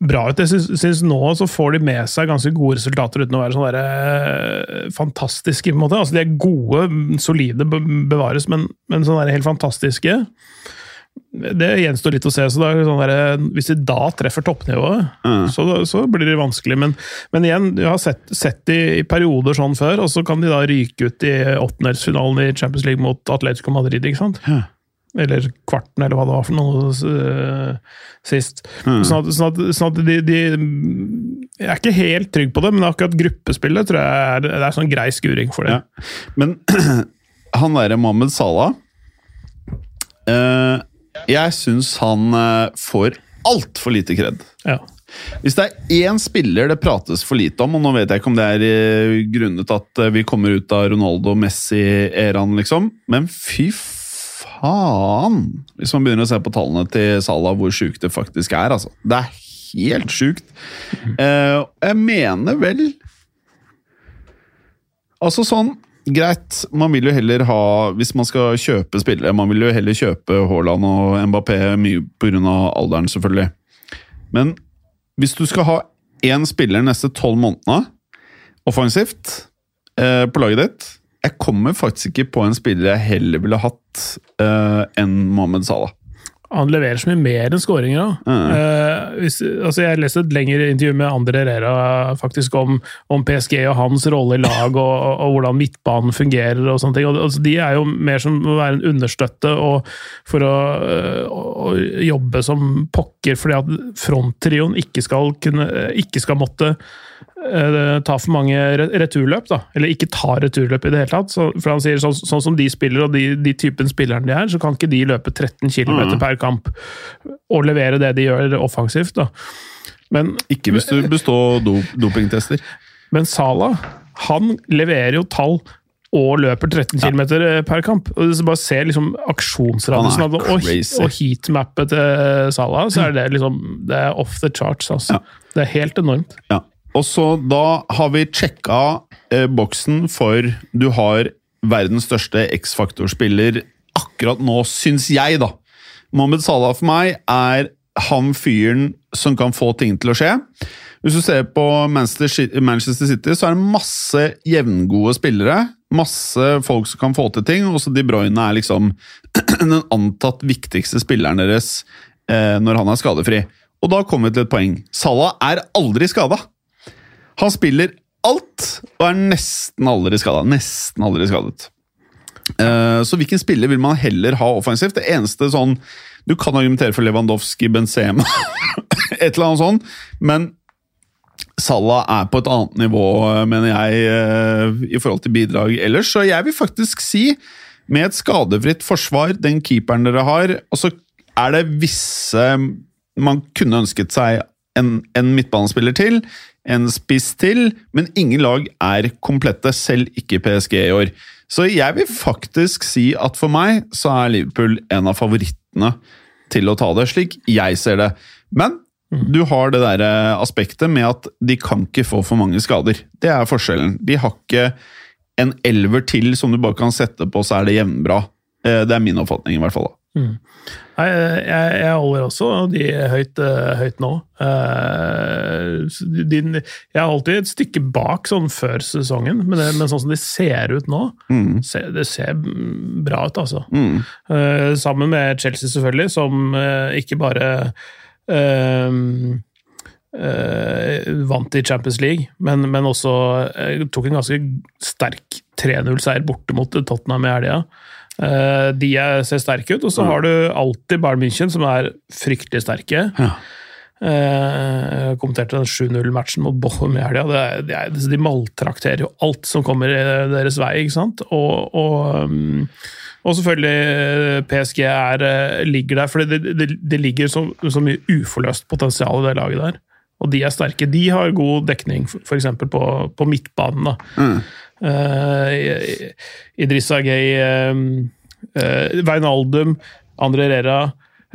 bra ut. Jeg syns, nå så får de med seg ganske gode resultater uten å være sånn der, eh, fantastiske. på en måte. Altså, de er gode, solide, bevares, men, men sånn helt fantastiske Det gjenstår litt å se. så sånn der, Hvis de da treffer toppnivået, så, så blir det vanskelig. Men, men igjen, jeg har sett, sett de i perioder sånn før, og så kan de da ryke ut i åttendelsfinalen i Champions League mot Atletico Madrid. ikke sant? Eller kvarten, eller hva det var for noe uh, sist. Sånn at, sånn at, sånn at de, de Jeg er ikke helt trygg på det, men akkurat gruppespillet tror jeg er, det er sånn grei skuring for det. Ja. Men han derre Mohammed Salah uh, Jeg syns han uh, får altfor lite kred. Ja. Hvis det er én spiller det prates for lite om, og nå vet jeg ikke om det er grunnet at vi kommer ut av Ronaldo-Messi-æraen, liksom, men fy faen! Hvis man begynner å se på tallene til Salah, hvor sjukt det faktisk er, altså. Det er helt sjukt. Eh, jeg mener vel Altså sånn Greit, man vil jo heller ha Hvis man skal kjøpe spillere Man vil jo heller kjøpe Haaland og Mbappé mye pga. alderen, selvfølgelig. Men hvis du skal ha én spiller neste tolv månedene offensivt eh, på laget ditt Jeg kommer faktisk ikke på en spiller jeg heller ville hatt uh, enn Mohammed Salah. Han leverer så mye mer enn skåringer. da. Eh, hvis, altså jeg leste et lengre intervju med Andre Herrera faktisk om, om PSG og hans rolle i lag, og, og, og hvordan midtbanen fungerer. og sånne ting. Og, altså, de er jo mer som å være en understøtte og for å, øh, å, å jobbe som pokker, fordi at fronttrioen ikke skal, kunne, ikke skal måtte øh, ta for mange returløp, da. Eller ikke ta returløp i det hele tatt. Så, for han sier sånn, sånn som de spiller, og de, de typen spillerne de er, så kan ikke de løpe 13 km per kamp og levere det de gjør offensivt. da. Men, Ikke hvis du består do dopingtester. men Salah, han leverer jo tall og løper 13 km per kamp. Og Hvis du bare ser liksom aksjonsradiusen og, og heatmappet til Salah, så er det liksom det er off the charts. Altså. Det er helt enormt. Ja. Og så da har vi sjekka eh, boksen for du har verdens største X-faktor-spiller akkurat nå, syns jeg, da. Mohammed Salah for meg er han fyren som kan få ting til å skje. Hvis du ser på Manchester City, så er det masse jevngode spillere. Masse folk som kan få til ting. Også De Bruyne er liksom den antatt viktigste spilleren deres eh, når han er skadefri. Og da kommer vi til et poeng. Salah er aldri skada. Han spiller alt og er nesten aldri skada. Nesten aldri skadet. Eh, så hvilken spiller vil man heller ha offensivt? Det eneste sånn Du kan argumentere for Lewandowski, Benzema, et eller annet sånt, men Salah er på et annet nivå, mener jeg, eh, i forhold til bidrag ellers. Så jeg vil faktisk si, med et skadefritt forsvar, den keeperen dere har, og så er det visse Man kunne ønsket seg en, en midtbanespiller til, en spiss til, men ingen lag er komplette, selv ikke PSG i år. Så jeg vil faktisk si at for meg så er Liverpool en av favorittene til å ta det, slik jeg ser det. Men du har det der aspektet med at de kan ikke få for mange skader. Det er forskjellen. De har ikke en elver til som du bare kan sette på, så er det jevnbra. Eh, det er min oppfatning, i hvert fall. da. Mm. Nei, jeg, jeg, holder også de høyt, eh, høyt nå. Eh, de, jeg er alltid et stykke bak sånn før sesongen, men, det, men sånn som de ser ut nå mm. se, Det ser bra ut, altså. Mm. sammen med Chelsea, selvfølgelig, som ikke bare Uh, vant i Champions League, men, men også uh, tok en ganske sterk 3-0-seier borte mot Tottenham i helga. Uh, de ser sterke ut, og så har du alltid Bayern München, som er fryktelig sterke. Ja. Uh, kommenterte den 7-0-matchen mot Bochum i helga. De, maltrakterer jo alt som kommer i deres vei, ikke sant? Og, og um, og selvfølgelig eh, PSG er, eh, ligger der, for det, det, det ligger så, så, mye uforløst potensial i det laget der. Og de er sterke. De har god dekning, f.eks. På, på midtbanen. da. Mm. Uh, Idrissa Gay, uh, Veinaldum, André Rera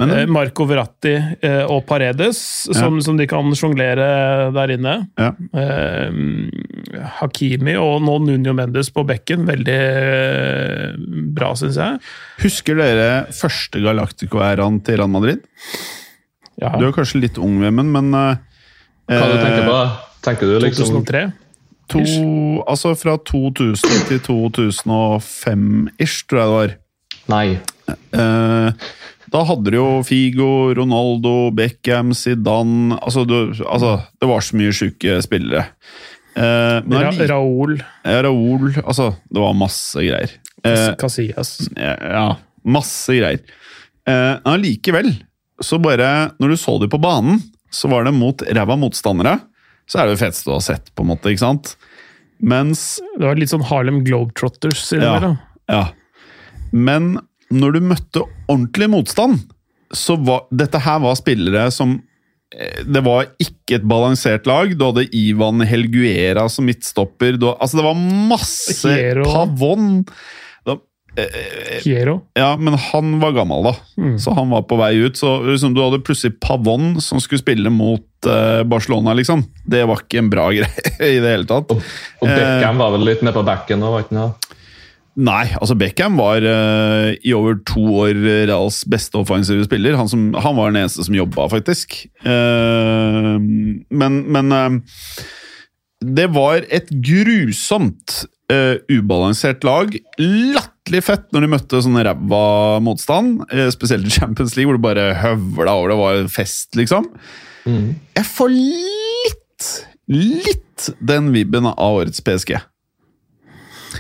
men, uh, Marco Verratti uh, og Paredes, som, ja. som de kan sjonglere der inne. Ja. Eh, Hakimi og nå Nuno Mendes på bekken. Veldig eh, bra, syns jeg. Husker dere første Galactico-æraen til Real Madrid? Ja. Du er kanskje litt ung, Vemund, men uh, Hva du tenker på? Tenker du liksom 2003? To, altså fra 2000 til 2005-ish, tror jeg det var. Nei. Eh, da hadde du jo Figo, Ronaldo, Beckham, Zidane altså, du, altså, Det var så mye sjuke spillere. Eh, Ra Raoul. Ja, Raoul. Altså, det var masse greier. Eh, Casillas. Ja, masse greier. Eh, allikevel, så bare Når du så dem på banen, så var det mot ræva motstandere. Så er det jo feteste du har sett, på en måte. ikke sant? Mens Det var litt sånn Harlem Globetrotters i det ja, da. Ja. Men når du møtte ordentlig motstand, så var dette her var spillere som eh, det var ikke et balansert lag. Du hadde Ivan Helguera som midtstopper. Du, altså det var masse Hero. Pavon. Hero. Ja, men han var gammel, da. Mm. Så han var på vei ut. Så liksom, Du hadde plutselig Pavon som skulle spille mot eh, Barcelona, liksom. Det var ikke en bra greie i det hele tatt. Og, og Beckham var vel litt nede på backen nå, var ikke det? Nei, altså Beckham var uh, i over to år Reals beste offensive spiller. Han, som, han var den eneste som jobba, faktisk. Uh, men, men uh, det var et grusomt ubalansert lag. Latterlig fett når de møtte sånn ræva motstand, spesielt i Champions League, hvor det bare høvla over. Det var fest, liksom. Mm. Jeg får litt, litt den vibben av årets PSG.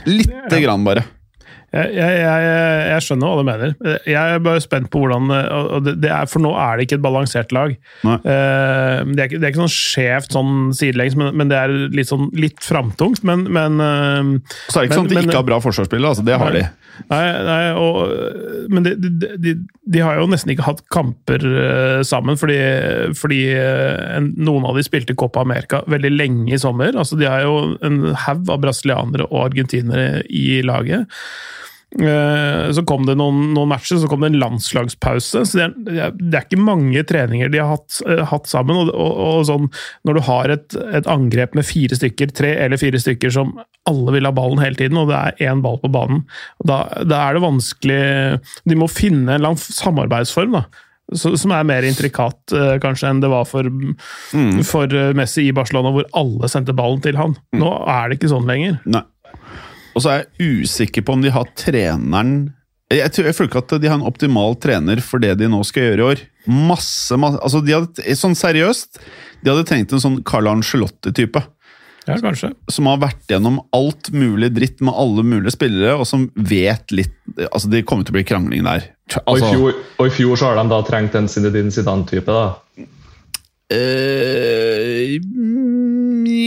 Lite grann, bare. Jeg, jeg, jeg, skjønner hva du mener. Jeg er bare spent på hvordan det, er, For nå er det ikke et balansert lag. Uh, det, er ikke, det, er ikke, sånn skjevt sånn sidelengs, men, men, det er litt, sånn, litt framtungt. Men, men uh, Så er det ikke men, sånn at de ikke har bra forsvarsspillere. Altså, det har de. Nei, nei og, men de, de, de, har jo nesten ikke hatt kamper uh, sammen, fordi, fordi en, noen av de spilte Copa America veldig lenge i sommer. Altså, de har jo en haug av brasilianere og argentinere i laget. Uh, så kom det noen, noen, matcher, så kom det en landslagspause. så Det er, det er ikke mange treninger de har hatt, hatt sammen. Og, og, og, sånn, Når du har et, et, angrep med fire stykker, tre eller fire stykker som alle vil ha ballen hele tiden, og det er én ball på banen. Da, da, er det vanskelig De må finne en lang samarbeidsform. da, som er mer intrikat uh, kanskje enn det var for, mm. for Messi i Barcelona, hvor alle sendte ballen til han. Mm. Nå er det ikke sånn lenger. Nei. Og så er jeg usikker på om de har treneren jeg, tror, jeg føler ikke at de har en optimal trener for det de nå skal gjøre i år. Masse, masse altså de hadde, Sånn seriøst, de hadde trengt en sånn Carl Angelotti-type. Ja, kanskje. som har vært gjennom alt mulig dritt med alle mulige spillere, og som vet litt Altså, det kommer til å bli krangling der. Og, i Altså, fjor, og i fjor så har de da trengt en Zinedine Zidane-type. da. eh,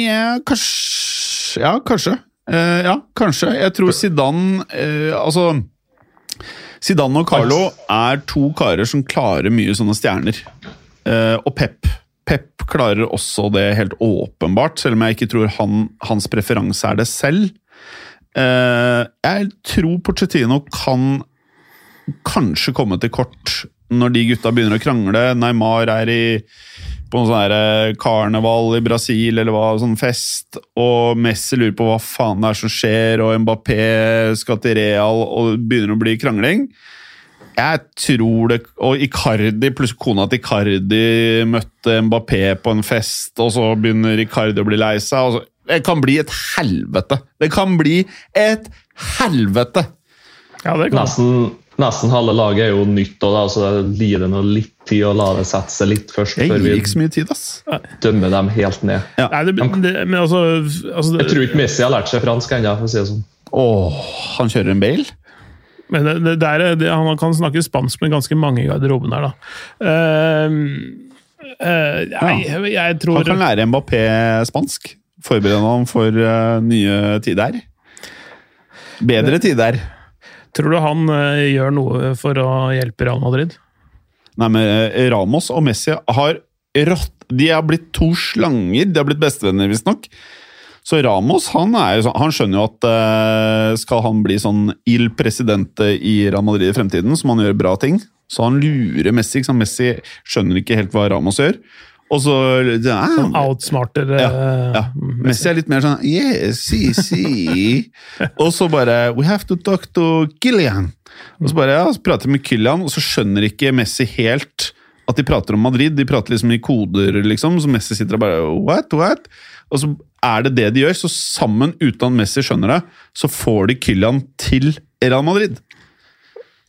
ja, kanskje Ja, kanskje. Eh, ja, kanskje. Jeg tror Zidane uh, Altså Zidane og Carlo er to karer som klarer mye sånne stjerner. Uh, og Pep. Pep klarer også det helt åpenbart, selv om jeg ikke tror han, hans preferanse er det selv. Jeg tror Pochettino kan kanskje komme til kort når de gutta begynner å krangle. Neymar er i, på en sånn eh, karneval i Brasil, eller hva, sånn fest, og Messi lurer på hva faen det er som skjer, og Mbappé skal til Real, og det begynner å bli krangling. Jeg tror det Og Icardi, pluss kona til Icardi møtte Mbappé på en fest, og så begynner Icardi å bli lei seg. Det kan bli et helvete! Det kan bli et helvete! Ja, det kan Nesten, nesten halve laget er jo nytt, og da, så det lider nå litt tid å la det sette seg litt først, Jeg gir ikke så mye tid, ass. dømmer dem helt ned. Nei, det, det, men altså, altså Jeg tror ikke Messi har lært seg fransk ennå, for å si det sånn. Åh, han kjører en Bale? Men det, det, det er, det, han kan snakke spansk med ganske mange i garderoben her, da. Uh, uh, jeg, ja. jeg tror Han kan lære Mbappé spansk. Forberede ham for uh, nye tider. Bedre tider. Tror du han eh, gjør noe for å hjelpe Real Madrid? Nei, men eh, Ramos og Messi har rått De har blitt to slanger. De har blitt bestevenner, visstnok. Så Ramos han, er jo sånn, han skjønner jo at eh, skal han bli sånn il presidente i Real Madrid i fremtiden, så må han gjøre bra ting. Så han lurer Messi. Ikke sant? Messi skjønner ikke helt hva Ramos gjør. Og så ja, Sånn outsmarter Ja, eh, ja. Messi er litt mer sånn Yes, si, si. og så bare We have to talk to Kylian. Og så bare, ja, så prater med Kylian, og så skjønner ikke Messi helt at de prater om Madrid. De prater liksom i koder, liksom, så Messi sitter og bare What, what? Og så er det det de gjør. Så sammen, uten Messi skjønner det, så får de Kylian til Real Madrid.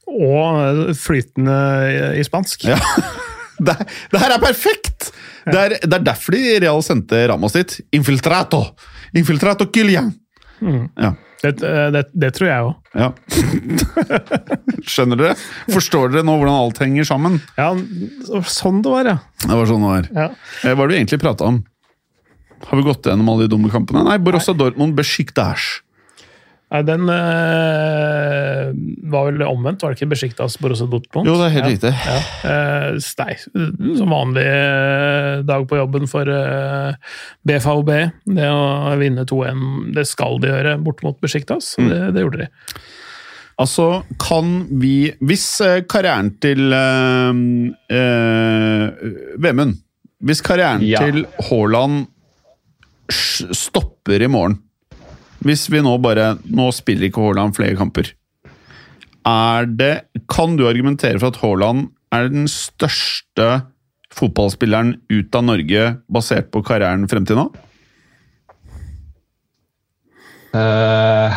Og flytende i, i spansk. Ja. Det, det her er perfekt! Det er, det er derfor de Real sendte Ramas dit. Infiltrato! Infiltrato Kylian! Ja. Det, eh, det, det tror jeg òg. Ja. Skjønner dere? Forstår dere nå hvordan alt henger sammen? Ja, sånn det var, ja. Det var sånn det var. ja. Eh, Hva er det vi egentlig prata om? Har vi gått gjennom alle de dumme kampene? Nei, Borussia Dortmund Besiktas. Nei, den øh, var vel omvendt, var det ikke Besjiktas Borussia Dortmund? Jo, det er helt ja. riktig. Ja. Uh, nei, som vanlig eh, dag på jobben for uh, BVB. Det å vinne 2-1, det skal de gjøre bort mot Besjiktas. Mm. Det, det gjorde de. Altså, kan vi Hvis eh, karrieren til eh, eh, Vemund Hvis karrieren Ja. til Haaland stopper i morgen Hvis vi nå bare Nå spiller ikke Haaland flere kamper. Er det Kan du argumentere for at Haaland er den største fotballspilleren ut av Norge basert på karrieren frem til nå? Uh,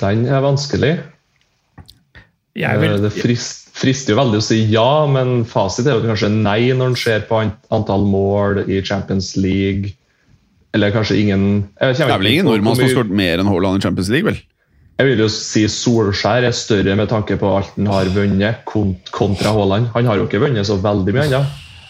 den er vanskelig. Jeg Eh, vil, Det frist, frister jo veldig å si ja, men fasit er jo kanskje nei når en ser på antall mål i Champions League. Eller kanskje ingen Det er vel ingen nordmann som har skåret mer enn Haaland i Champions League, vel? Jeg vil jo si Solskjær er større med tanke på alt han har vunnet, kont- kontra Haaland. Han har jo ikke vunnet så veldig mye ennå.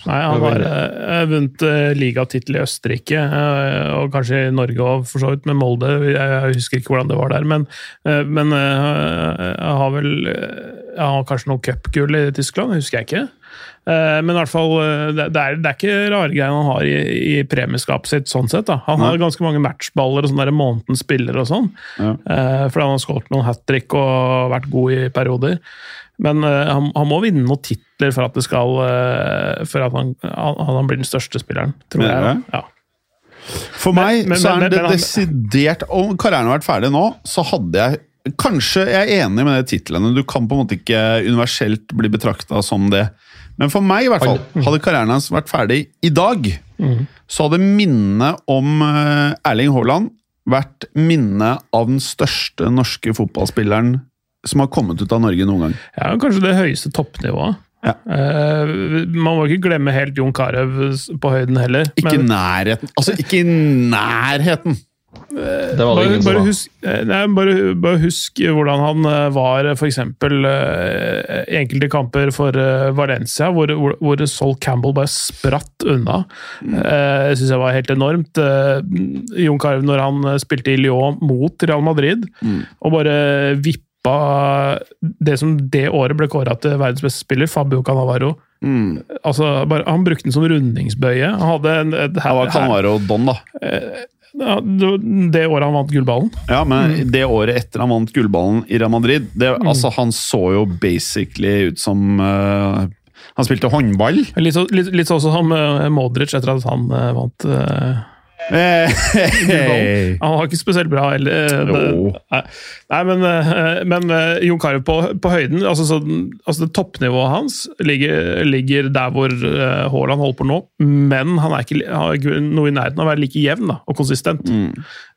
nei, han har uh, vunnet uh, ligatittel i Østerrike, uh, og kanskje i Norge òg, for så vidt, med Molde. Jeg, jeg husker ikke hvordan det var der, men, eh, men eh, jeg har vel eh, jeg har kanskje noe cupgull i Tyskland, husker jeg ikke. Eh, Men i hvert fall, eh, det er, det er ikke rare greiene han har i, i premieskapet sitt. sånn sett da. Han har ganske mange matchballer og sånne månedens spiller og sånn. Ja. Eh, Fordi han har skåret noen hat trick og vært god i perioder. Men han, han må vinne noen titler for at, det skal, for at han, han, han blir den største spilleren, tror jeg. Ja. For meg men- så er men- det men desidert Om karrieren hadde vært ferdig nå, så hadde jeg Kanskje jeg er enig med de titlene. Du kan på en måte ikke universelt bli betrakta som det. Men for meg, i hvert fall, hadde karrieren hans vært ferdig i dag, så hadde minnet om eh, Erling Haaland vært minnet av den største norske fotballspilleren som har kommet ut av Norge noen gang. ja, Kanskje det høyeste toppnivået. Ja. Uh, man må ikke glemme helt Jon Carew på høyden heller. Ikke men- nærheten. Altså, ikke i nærheten! Det var det Bare, ingen som bare, var. husk, eh, nei, bare, bare husk hvordan han eh, var f.eks. Uh, enkelte kamper for eh, Valencia, hvor, hvor, hvor Sol Campbell bare spratt unna. Uh, det syns jeg var helt enormt. Jon Carew, når han eh, spilte i Lyon mot Real Madrid, og bare vippa det som det året ble kåra til verdens beste spiller, Fabio Canavaro. Altså, bare, han brukte den som rundingsbøye. Han hadde en, et, Det var Canvaro Don, da. Ja, det året han vant gullballen. Ja, men det året etter han vant gullballen i Real Madrid det, altså, Han så jo basically ut som uh, Han spilte håndball. Litt, så- litt, litt sånn som eh, Modric etter at han uh, vant eh, Hey. Han var ikke spesielt bra heller. eh. Nei, nei, men, eh, men eh, Jon Carew på, på høyden altså, så, altså det Toppnivået hans ligger, ligger der hvor eh, Haaland holder på nå, men han er ikke, han er ikke noe i nærheten av å være like jevn da, og konsistent.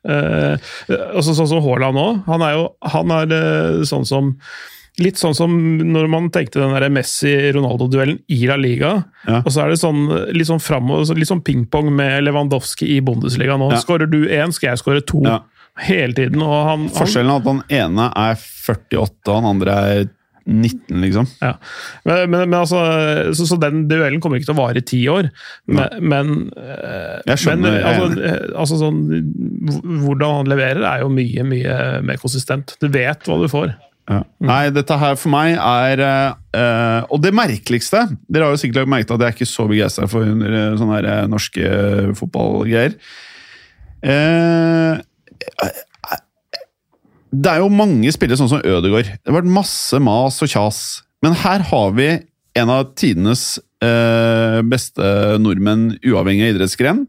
Eh, altså, sånn som Haaland nå. Han er jo han er eh, sånn som Litt sånn som når man tenkte den Messi-Ronaldo-duellen i La Liga. Ja. Og så er det sånn, litt sånn framover, litt sånn pingpong med Lewandowski i Bundesliga nå. Ja. Skårer du én, skal jeg skåre to. Ja. Hele tiden. Og han, Forskjellen er at han ene er 48, og han andre er 19, liksom. ja. men, men, men altså, så, så den duellen kommer ikke til å vare i ti år. Men, men, eh, Jeg skjønner, men er altså, eh, altså sånn, Hvordan han leverer, er jo mye mye mer konsistent. Du vet hva du får. Ja. Nei, dette her for meg er eh, Og det merkeligste Dere har jo sikkert merket at jeg er ikke så begeistra for eh, sånne her, eh, norske fotballgreier. Uh, det er jo mange spillere sånn som Ødegaard. Det har vært masse mas og kjas. Men her har vi en av tidenes beste nordmenn, uavhengig av idrettsgren.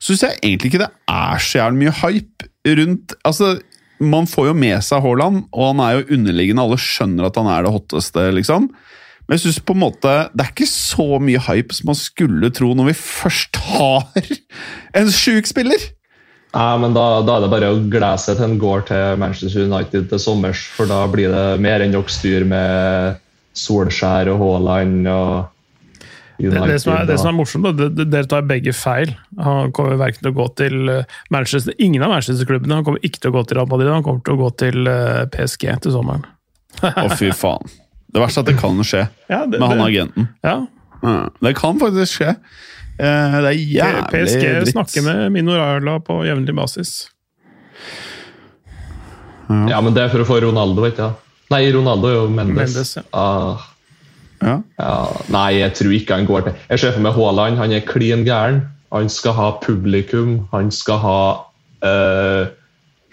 Syns jeg egentlig ikke det er så jævlig mye hype rundt Altså, man får jo med seg Haaland, og han er jo underliggende. Alle skjønner at han er det hotteste, liksom. Men jeg synes på en måte det er ikke så mye hype som man skulle tro når vi først har en sjuk spiller. Nei, men da, da er det bare å glede seg til en går til Manchester United til sommers, for da blir det mer enn nok styr med Solskjær og Haaland og United. det, som er, det som er morsomt, da, det- det- dere tar begge feil. Han kommer verken til å gå til eh, Manchester Ingen av Manchester-klubbene. Han kommer ikke til å gå til Real Madrid, han kommer til å gå til eh, PSG til sommeren. Å, fy faen. Det verste er at det kan skje Ja, det, med han det- agenten. ja. Ja, Det kan faktisk skje. Eh, Det er jævlig PSG dritt. snakker med Mino Raiola på jevnlig basis. Ja, men det er for å få Ronaldo, ikke du. Nei, Ronaldo er jo Mendes. Mendes, ja. Ah, Ja. ja. Nei, jeg tror ikke han går til Jeg ser for meg Haaland. Han er klin gæren. Han skal ha publikum. Han skal ha uh,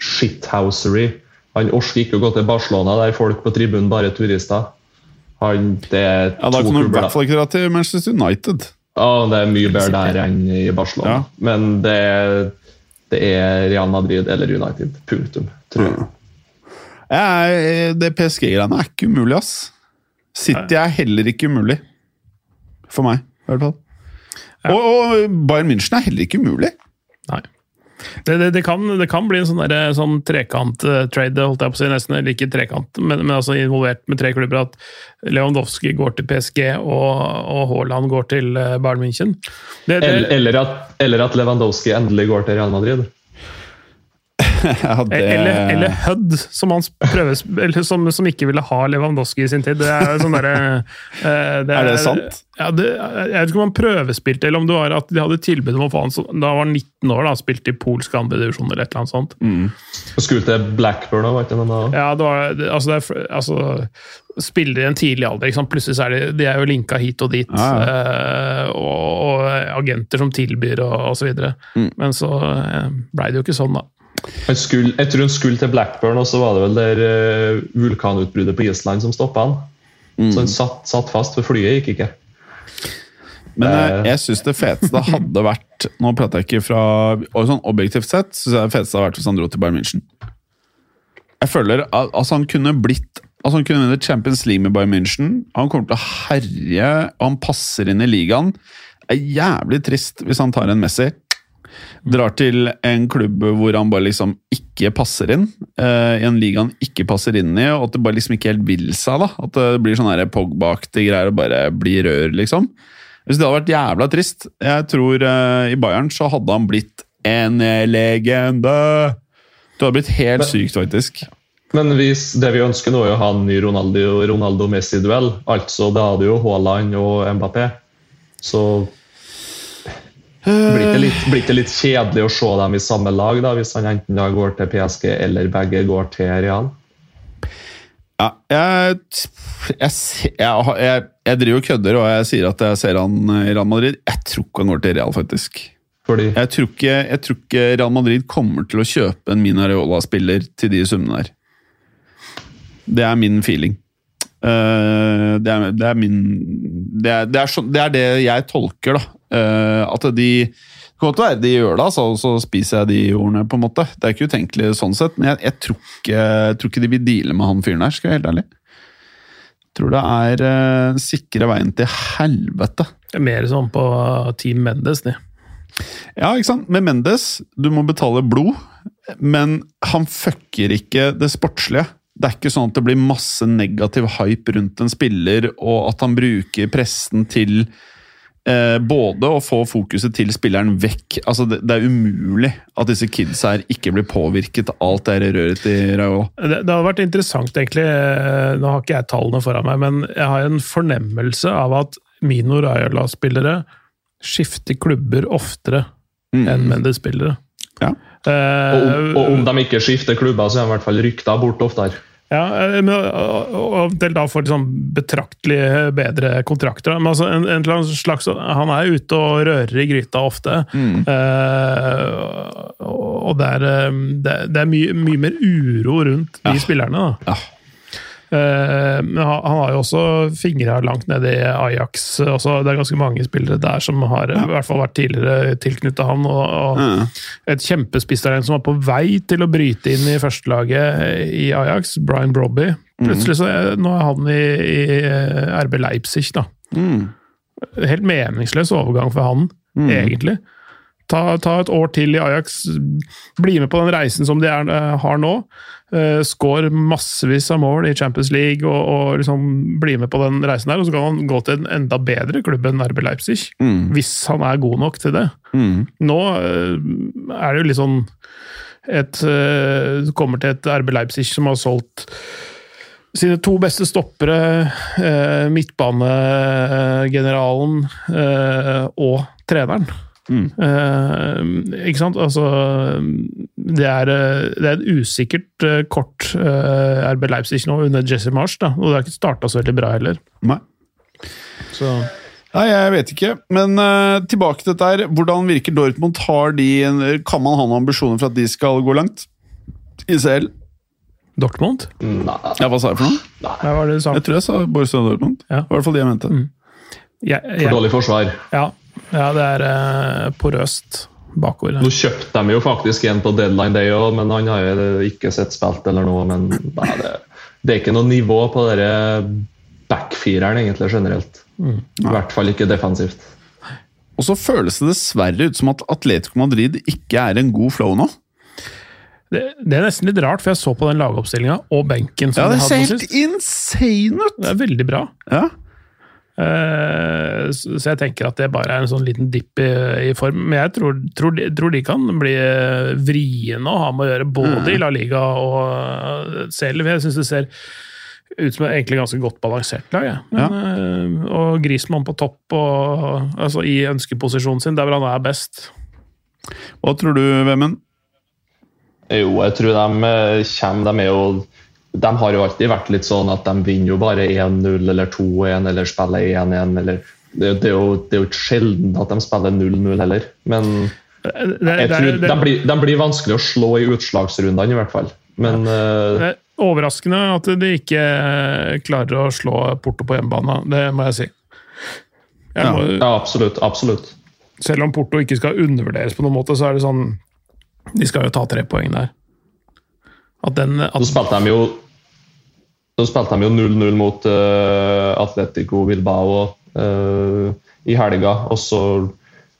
shithousery. Han orker ikke å gå til Barcelona, der folk på tribunen bare er turister. Han, det er Ja, Da to kan du i hvert fall ikke dra til Manchester United. Ja, det er mye bedre der enn i Barcelona. Ja. Men det, det er Real Madrid eller United. Punktum. Tror jeg. Jeg, det PSG-greiene er ikke umulig, ass. City er heller ikke umulig. For meg, i hvert fall. Og, og Bayern München er heller ikke umulig. Nei. Det, det, det, kan, det kan bli en sånn, der, sånn trekant-trade, holdt jeg på å si, nesten. Eller ikke trekant, men, men altså involvert med tre klubber. At Lewandowski går til PSG, og, og Haaland går til eh, Bayern München. Det, det, Eller, eller, at, eller at Lewandowski endelig går til Real Madrid. Ja, det, Eller, eller Hud, som, han som, som ikke ville ha Lewandowski i sin tid. Det er, sånn der, det Er det sant? Ja, det, jeg vet ikke om han prøvespilte, eller om det var at de hadde tilbud om å få han da var han 19 år, da, spilte i polsk andredivisjon eller et eller annet sånt. Og skulle til Blackburn òg, var ikke da, Ja, det var, det, altså, det er, altså Spiller i en tidlig alder. Plutselig så er de, de er jo linka hit og dit. Ja, eh, og, og agenter som tilbyr og, osv. Mm. Men så uh, blei det jo ikke sånn, da. Skulle, jeg tror han skulle til Blackburn, og så var det vel der eh, vulkanutbruddet på Island som stoppa han. Så han satt, satt fast, for flyet gikk ikke. Men jeg, jeg syns det feteste hadde vært Nå prater jeg ikke fra sånn Objektivt sett synes jeg det feteste hadde vært hvis han dro til Bayern München. Jeg føler at altså Han kunne blitt Altså han kunne vunnet Champions League med Bayern München. Han kommer til å herje, og han passer inn i ligaen. Det er jævlig trist hvis han tar en Messi. Drar til en klubb hvor han bare liksom ikke passer inn. eh, I en liga han ikke passer inn i, og at det bare liksom ikke helt vil seg. da. At det blir sånn Pogba-aktige greier og bare blir rør, liksom. Hvis det hadde vært jævla trist. Jeg tror eh, i Bayern så hadde han blitt en legende. Det hadde blitt helt Men- sykt, faktisk. Men hvis det vi ønsker nå er å ha en ny Ronaldo- Ronaldo-Messi-duell. Altså, da hadde jo Haaland og Mbappé. Så blir det, litt, blir det litt kjedelig å se dem i samme lag, da, hvis han enten da går til PSG eller begge går til Real? Ja, jeg, jeg, jeg, jeg, driver og kødder, og jeg sier at jeg ser han i Real Madrid. Jeg tror ikke han går til Real, faktisk. Fordi Jeg tror ikke, jeg tror ikke Real Madrid kommer til å kjøpe en Minareola-spiller til de summene der. Det er min feeling. Uh, det, er, det er min det er det, er så, det er det jeg tolker, da. Eh, at de kan godt være de gjør det, altså, og så spiser jeg de ordene. på en måte. Det er ikke utenkelig sånn sett, men jeg, jeg, tror, ikke, jeg tror ikke de vil deale med han fyren her, skal jeg være helt ærlig. Jeg tror det er uh, sikre veien til helvete. Det er Mer sånn på Team Mendes, de. Ja, ikke sant? Med Mendes, du må betale blod, men han fucker ikke det sportslige. Det er ikke sånn at det blir masse negativ hype rundt en spiller, og at han bruker pressen til både å få fokuset til spilleren vekk Altså, det, det er umulig at disse kidsa her ikke blir påvirket av alt det røret til Raiola. Det, det har vært interessant, egentlig. eh, Nå har ikke jeg tallene foran meg, men jeg har en fornemmelse av at Mino Raiola-spillere skifter klubber oftere enn Mendes-spillere. Ja. Eh, og, om, og om de ikke skifter klubber, så er de i hvert fall rykta bort oftere. Ja, eh, men, og, og, og da får liksom betraktelig bedre kontrakter. Men altså, en, en slags, han er ute og rører i gryta ofte. Eh, og det er, eh, det, er mye, mye mer uro rundt de spillerne. da. Ja. Eh, men han, har jo også fingra langt nede i Ajax. Også, det er ganske mange spillere der som har i hvert fall vært tidligere tilknyttet han. og, og et kjempespisstalent som var på vei til å bryte inn i førstelaget i Ajax, Brian Brobby. Plutselig så er, nå er han i, i RB Leipzig, da. Mm. Helt meningsløs overgang for han, egentlig. Ta, ta et år til i Ajax, bli med på den reisen som de er, har nå. Uh, Skår massevis av mål i Champions League og, og liksom bli med på den reisen der. Og så kan han gå til en enda bedre klubb enn RB Leipzig, hvis han er god nok til det. Mm. Nå uh, er det jo litt sånn et uh, kommer til et RB Leipzig som har solgt sine to beste stoppere, eh, midtbanegeneralen eh, og treneren. Eh, ikke sant? Altså Det er, eh, det er et usikkert uh, kort uh, RB Leipzig nå under Jesse Marsh, da, og det har ikke starta så veldig bra heller. Nei. Så Nei, jeg vet ikke. Men tilbake til dette her. Hvordan virker Dortmund? Har de, en- kan man ha noen ambisjoner for at de skal gå langt? I CL? Dortmund? Nei. Ja, hva sa jeg for noe? Hva det du sa? Jeg tror jeg sa Borussia Dortmund. Ja. Det var i hvert fall de jeg mente. Jeg, For dårlig forsvar. ja, ja, det er eh, porøst bakover. Nå kjøpte de jo faktisk en på deadline day òg, men han har jo ikke sett spilt eller noe. Men nei, det, det er ikke noe nivå på dere backfireren egentlig generelt. I hvert fall ikke defensivt. Og så føles det dessverre ut som at Atletico Madrid ikke er en god flow nå. Det, det er nesten litt rart, for jeg så på den lagoppstillinga og benken. som Ja, det de hadde ser helt insane ut! Det er veldig bra. Ja. Eh, så jeg tenker at det bare er en sånn liten dipp i, i form. Men jeg tror, tror, de, tror de kan bli eh, vriene å ha med å gjøre, både i La Liga og selv. Jeg syns det ser ut som et egentlig ganske godt balansert lag. Ja. Men, eh, og Grismann på topp, og, altså i ønskeposisjonen sin, der hvor han er best. Hva tror du, Vemmen? Jo, jeg tror de eh, kommer De er jo de har jo alltid vært litt sånn at de vinner jo bare 1-0 eller 2-1 eller spiller 1-1. eller det, det, er jo, det er jo ikke sjelden at de spiller 0-0 heller. Men Det, det, jeg tror de blir, de blir vanskelig å slå i utslagsrundene, i hvert fall. Men eh, det er overraskende at de ikke klarer å slå Porto på hjemmebane, det må jeg si. Jeg Ja. må, ja, absolutt. absolutt. Selv om Porto ikke skal undervurderes på noen måte, så er det sånn De skal jo ta tre poeng der. At den Så spilte de jo så spilte de jo 0-0 mot uh, Atletico Bilbao uh, i helga, og så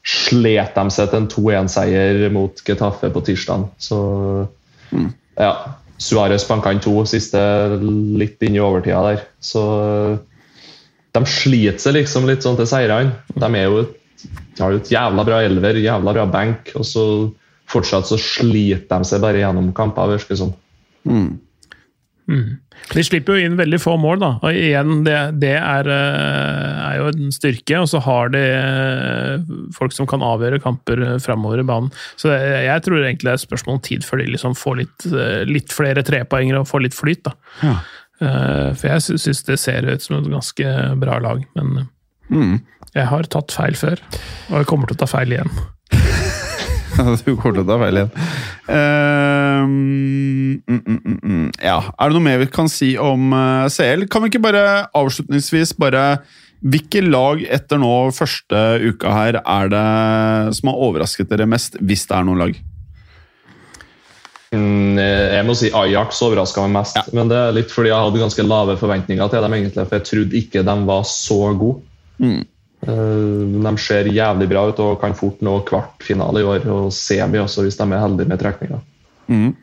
slet de seg til en 2-1-seier mot Getafe på tirsdag. Så ja. Suárez banka inn to siste litt inn i overtida der. Så de sliter seg liksom litt sånn til seirene. De er jo et, har jo et jævla bra elver, jævla bra bank, og så fortsatt så sliter de seg bare gjennom kamper, virker det som. Mm. Mm. De slipper jo inn veldig få mål, da. Og igjen, det, det er, eh, er, jo en styrke. Og så har de eh, folk som kan avgjøre kamper eh, framover i banen. Så jeg tror egentlig det er et spørsmål om tid før de liksom får litt, litt flere trepoengere og får litt flyt. da. Ja. For jeg syns det ser ut som et ganske bra lag, men mm. jeg har tatt feil før. Og jeg kommer til å ta feil igjen. du kommer til å ta feil igjen. Uh, mm, mm, mm, ja, Er det noe mer vi kan si om uh, eh, CL? Kan vi ikke bare avslutningsvis bare Hvilke lag etter nå første uka her er det som har overrasket dere mest, hvis det er noen lag? Mm, jeg må si Ajax overraska meg mest, ja. men det er litt fordi jeg hadde ganske lave forventninger til dem. egentlig, For jeg trodde ikke de var så gode. Eh, de ser jævlig bra ut og kan fort nå kvartfinale i år, og semi også, hvis de er heldige med trekninga. Mm.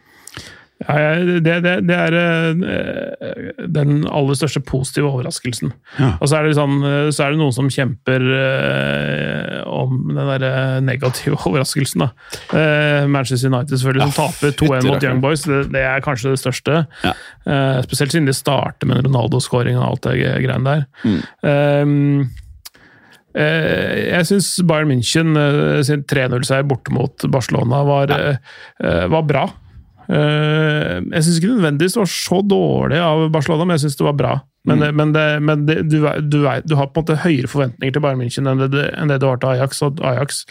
Ja, det, det, det, er eh, den aller største positive overraskelsen. Ja. Og så er, det sånn, så er det noen som kjemper eh, om den der negative overraskelsen. Da. Eh, Manchester United selvfølgelig, som taper 2-1 mot Young Boys. Det, det, er kanskje det største. Ja. Eh, spesielt siden de starter med Ronaldo-scoring og alt det greiene der. Mm. Eh, jeg syns Bayern München eh, sin 3-0-seier borte mot Barcelona var. Eh, var bra. Jeg syns ikke nødvendigvis det var så dårlig av Barcelona, men jeg syns det var bra. Men, mm. men, det, men det, du, du, du, har på en måte høyere forventninger til Bayern München enn det, enn det du har til Ajax, og Ajax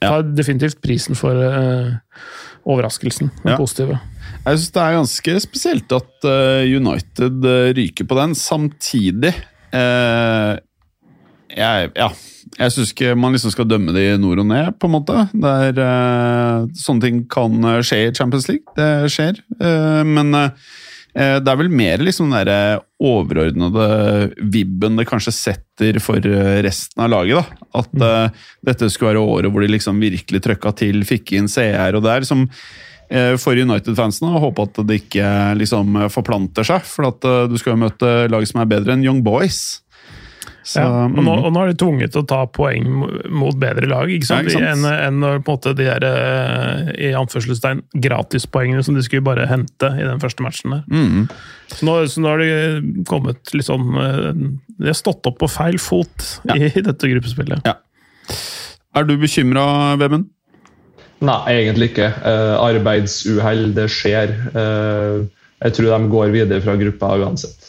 tar ja. definitivt prisen for uh, overraskelsen. Den ja. positive. Jeg syns det er ganske spesielt at uh, United ryker på den. Samtidig jeg, ja, jeg syns ikke man liksom skal dømme det i nord og ned, på en måte. Der, uh, sånne ting kan eh, skje i Champions League. Det skjer. Uh, men uh, det er vel mer liksom den derre overordnede vibben det kanskje setter for resten av laget. da. At mm. dette skulle være året hvor de liksom virkelig trøkka til, fikk inn CR og der. som for United-fansene og håpe at det ikke liksom forplanter seg. For at du skal jo møte lag som er bedre enn Young Boys. Så, ja, og, nå, mm. og, nå, er de tvunget til å ta poeng mot bedre lag ikke sant? Ja, enn en en, på en måte de der, eh, i anførselstegn gratispoengene som de skulle bare hente i den første matchen. der. Mm. Så, nå, så, nå, har de kommet litt sånn eh, De har stått opp på feil fot ja. i, i, dette gruppespillet. Ja. Er du bekymra, Vemund? Nei, egentlig ikke. Uh, arbeidsuhell, det skjer. Uh, jeg tror de går videre fra gruppa uansett.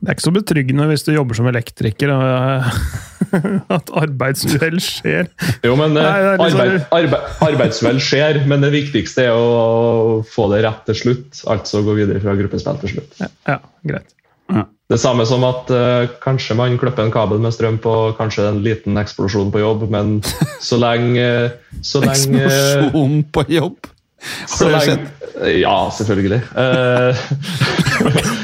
Det er ikke så betryggende hvis du jobber som elektriker at arbeidsuhell skjer. Jo, men Nei, liksom... arbeid, arbeid, arbeidsuhell skjer, men det viktigste er å få det rett til slutt. Altså gå videre fra gruppespill til slutt. Ja, ja greit. Ja. Det samme som at uh, kanskje man klipper en kabel med strøm på kanskje en liten eksplosjon på jobb, men så lenge, så lenge Eksplosjon på jobb? Har det skjedd? Ja, selvfølgelig. Uh,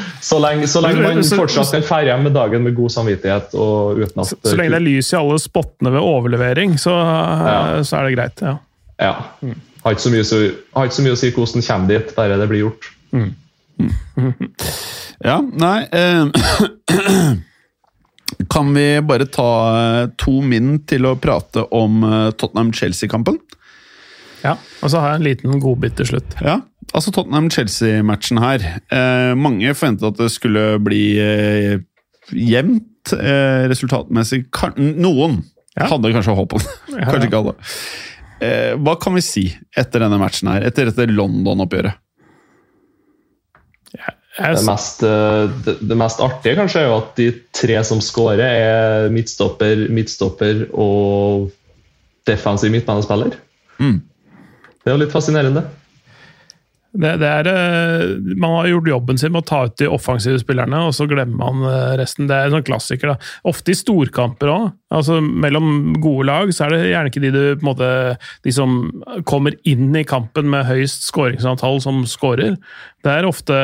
Så lenge, så lenge man fortsatt kan ferde hjem med dagen med god samvittighet. og uten at... Så, så lenge det er lys i alle spottene ved overlevering, så, ja. så er det greit. Ja. ja. Mm. Har, ikke så mye, har ikke så mye å si hvordan det kommer dit, bare det blir gjort. Mm. Mm. Ja, nei eh, Kan vi bare ta eh, to min til å prate om eh, Tottenham-Chelsea-kampen? Ja, og så har jeg en liten godbit til slutt. Ja, altså Tottenham-Chelsea-matchen her. Eh, mange forventet at det skulle bli eh, jevnt eh, resultatmessig. Kan, noen ja. hadde kanskje håp om det. kanskje ikke alle. Eh, hva kan vi si etter denne matchen her, etter dette London-oppgjøret? Ja, det, mest, eh, det, det, mest, artige kanskje er jo at de tre som skårer, er midtstopper, midtstopper og defensiv midtbanespiller. Mm. Det er jo litt fascinerende. Det, det er, eh, man har gjort jobben sin med å ta ut de offensive spillerne, og så glemmer man eh, resten. Det er en sånn klassiker. da. Ofte i storkamper òg. Altså, mellom gode lag så er det gjerne ikke de, du, måte, de som kommer inn i kampen med høyest skåringsantall, som skårer. Det er ofte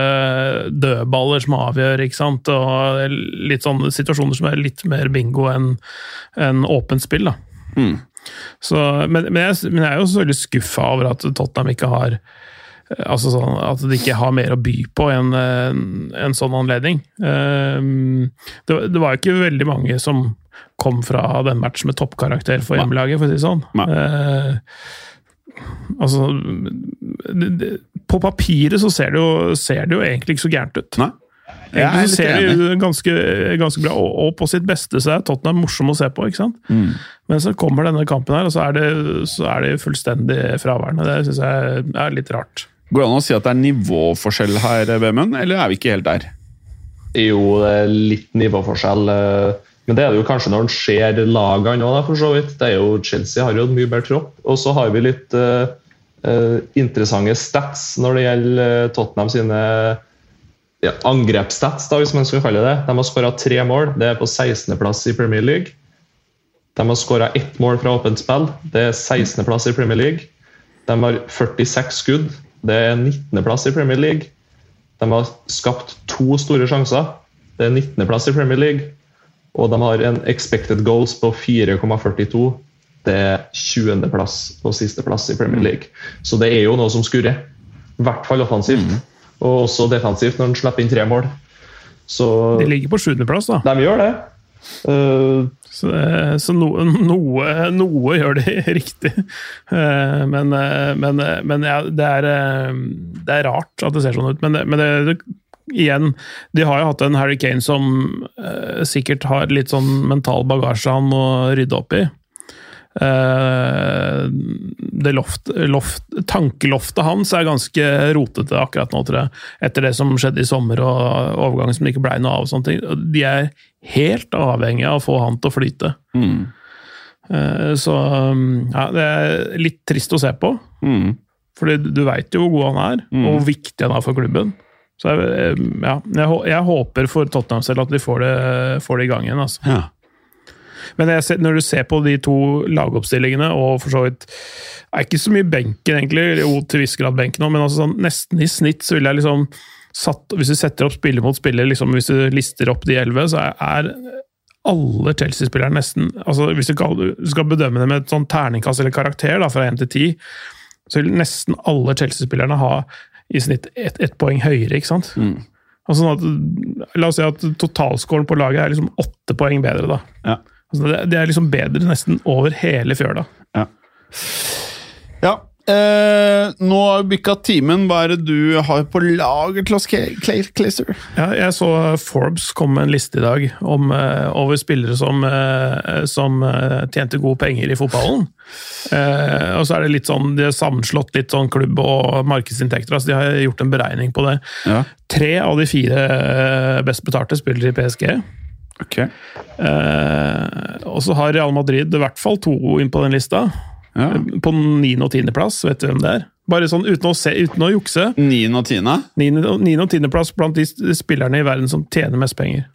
dødballer som avgjør, ikke sant? og litt sånne situasjoner som er litt mer bingo enn en åpent spill. da. Mm. Så, men, men, jeg, men, jeg, er jo så veldig skuffa over at Tottenham ikke har altså sånn, At de ikke har mer å by på enn en, en sånn anledning. Um, det, det, var ikke veldig mange som kom fra den matchen med toppkarakter for hjemmelaget, for å si det sånn. Uh, altså det, det, På papiret så ser det, jo, ser det jo egentlig ikke så gærent ut. Nei. Egentlig så ser det ganske, ganske bra og, og, på sitt beste så er Tottenham morsom å se på. ikke sant? Mm. Men så kommer denne kampen her, og så er det, så er det fullstendig fraværende. Det syns jeg er litt rart. Går det an å si at det er nivåforskjell her, Vemund, eller er vi ikke helt der? Jo, det er litt nivåforskjell. Eh, men det er det jo kanskje når en ser lagene òg, for så vidt. Det er jo, Chelsea har jo en mye bedre tropp. Og så har vi litt uh, interessante stats når det gjelder Tottenham sine ja, angrepsstats, da, hvis man skal kalle det. De har skåra tre mål. Det er på 16.-plass i Premier League. De har skåra ett mål fra åpent spill. Det er 16.-plass i Premier League. De har 46 skudd. Det er 19.-plass i Premier League. De har skapt to store sjanser. Det er 19.-plass i Premier League. Og de har en expected goals på 4,42. Det er 20.-plass og sisteplass i Premier League. Så det er jo noe som skurrer. I hvert fall offensivt. Mm. Og også defensivt når de slipper inn tre mål. Så, de ligger på sjuendeplass, da. De gjør det. Uh, så, så noe, noe, noe, gjør de riktig. Uh, men, men, men ja, det, er, det, er, rart at det ser sånn ut. Men, men det, det, igjen, de har jo hatt en Harry Kane som sikkert har litt sånn mental bagasje han må rydde opp i. Eh, det loft, loft, tankeloftet hans er ganske rotete akkurat nå, tror jeg. Etter det som skjedde i sommer og overgangen som ikke blei noe av. og sånne ting. De er helt avhengige av å få han til å flyte. Mm. Eh, så ja, det er litt trist å se på. Mm. Fordi du veit jo hvor god han er, mm. og hvor viktig han er for klubben. Så jeg, ja, jeg, jeg håper for Tottenham selv at de får det, får det i gang igjen. altså. Ja. Men ser, når du ser på de to lagoppstillingene, og for så vidt er ikke så mye benken, egentlig, jo til viss grad benken òg, men altså sånn, nesten i snitt så vil jeg liksom satt, Hvis du setter opp spiller mot spiller, liksom, hvis du lister opp de elleve, så er, er alle Chelsea-spillere nesten altså Hvis du skal bedømme det med et sånn terningkast eller karakter da, fra 1 til 10, så vil nesten alle Chelsea-spillerne ha i snitt ett et poeng høyere. ikke sant? Mm. Altså sånn at, la oss si at totalscoren på laget er liksom åtte poeng bedre. da. Ja. Altså det, det, er liksom bedre nesten over hele fjøla. Ja. ja. Eh, nå har vi bikka timen. Hva er det du har på lager Claes Clayster? Ja, jeg så Forbes komme med en liste i dag om, eh, over spillere som, eh, som uh, tjente gode penger i fotballen. og så er det litt sånn, De har sammenslått litt sånn klubb- og markedsinntekter. altså De har gjort en beregning på det. Ja. Tre av de fire best betalte spiller i PSG. Okay. Eh, og så har Real Madrid i hvert fall to inn på den lista. Ja. På niende- og tiendeplass. Vet du hvem det er? Bare sånn uten å, se, uten å jukse. Niende og tiende? Niende og tiendeplass blant de spillerne i verden som tjener mest penger.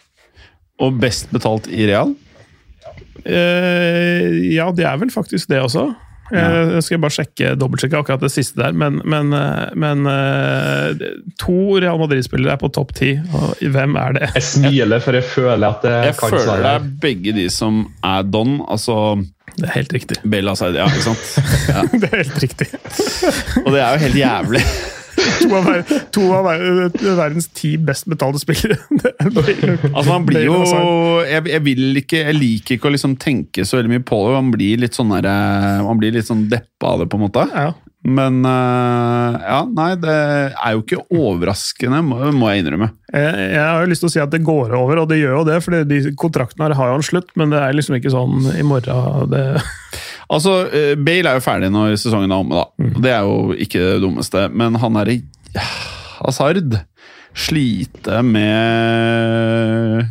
Og best betalt i Real? Eh, ja, det er vel faktisk det også. Jeg skal bare sjekke, dobbeltsjekke akkurat det siste der, men, men, eh, men eh, to Real Madrid-spillere er på topp ti. Hvem er det? Jeg smiler, for jeg føler at det jeg kan føler det er begge de som er Don. altså... Det er helt riktig. Bella Said, ja, ikke sant? Ja. det er helt riktig. Og det er jo helt jævlig to av, to av, verdens ti best betalte spillere. altså Man blir jo jeg, jeg, vil ikke, jeg liker ikke å liksom tenke så veldig mye på det. Man blir litt sånn der, eh, man blir litt sånn deppa av det, på en måte. Ja. Men uh, ja, nei, det er jo ikke overraskende, må, må jeg innrømme. Jeg, jeg, har jo lyst til å si at det går over, og det gjør jo det. For de kontraktene her har jo en slutt, men det er liksom ikke sånn i morgen. det... Altså, eh, Bale er jo ferdig når sesongen er omme, da. Mm. Det er jo ikke det dummeste. Men han er i Hazard slite med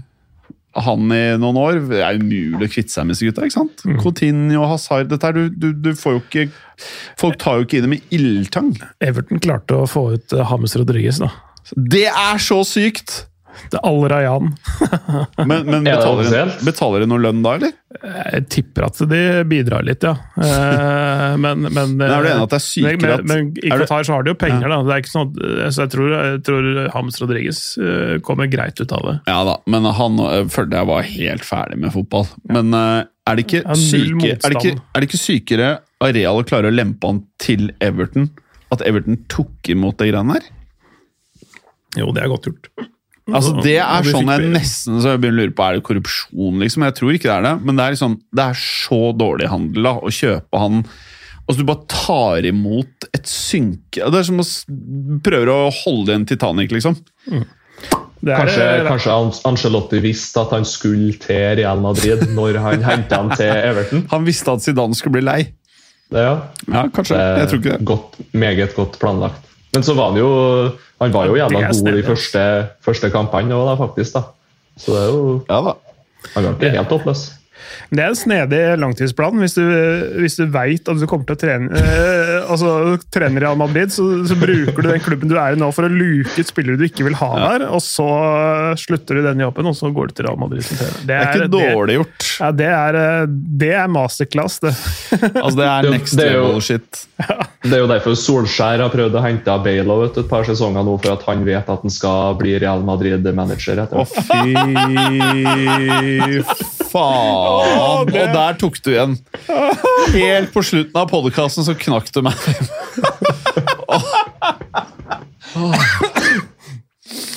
han i noen år. Det er umulig å kvitte seg med disse gutta. ikke sant? Mm. Coutinho Hazard dette her, du, du, du, får jo ikke Folk tar jo ikke i det med ildtang. Everton klarte å få ut Hames Rodriguez, da. Det er så sykt! Det er Jan. Men, men betaler, de noe lønn da, eller? Jeg tipper at de bidrar litt, ja. Eh, men, men, men Er du enig at det er sykere at Men, i Qatar så har de jo penger, ja. da. Det er ikke sånn så jeg tror, jeg tror Hams Rodriguez eh, kommer greit ut av det. Ja da, men han følte jeg var helt ferdig med fotball. Men Er det ikke, syke, er det ikke, er det ikke sykere av Real å klare å lempe han til Everton? At Everton tok imot det greiene her? Jo, det er godt gjort. Altså, det er sånn jeg nesten så jeg begynner å lure på Er det korrupsjon, liksom. Jeg tror ikke det er det, men det er, liksom, det er så dårlig handel da, å kjøpe han Altså, Du bare tar imot et synke Det er som å prøve å holde en Titanic, liksom. Det er, Kanskje, kanskje Angelotti Ancelotti visste at han skulle til Real Madrid når han henta ham til Everton. Han visste at Zidane skulle bli lei. Ja, Ja, kanskje. er Jeg tror ikke det. Godt, meget godt planlagt. Men så var han jo Han var jo jævla god de første, første kampene òg, faktisk. da. Så det er jo Ja da. Han var ikke helt Det er en snedig langtidsplan. Hvis du, hvis du veit at du kommer til å trene eh, altså, trene Real Madrid, så, så bruker du den klubben du er i nå for å luke ut spillere du ikke vil ha der, og så slutter du den jobben, og så går du til Real Madrid som trener. Det er ikke dårlig gjort. Ja, det er, eh, det er masterclass, det. Altså, det er next det er jo- level shit. Det er jo derfor Solskjær har prøvd å hente Bale vet du, et par sesonger nå, for at han vet at han skal bli Real Madrid-manager. Å, Å, fy faen! Og der tok du igjen. Helt på slutten av podkasten så knakk du meg.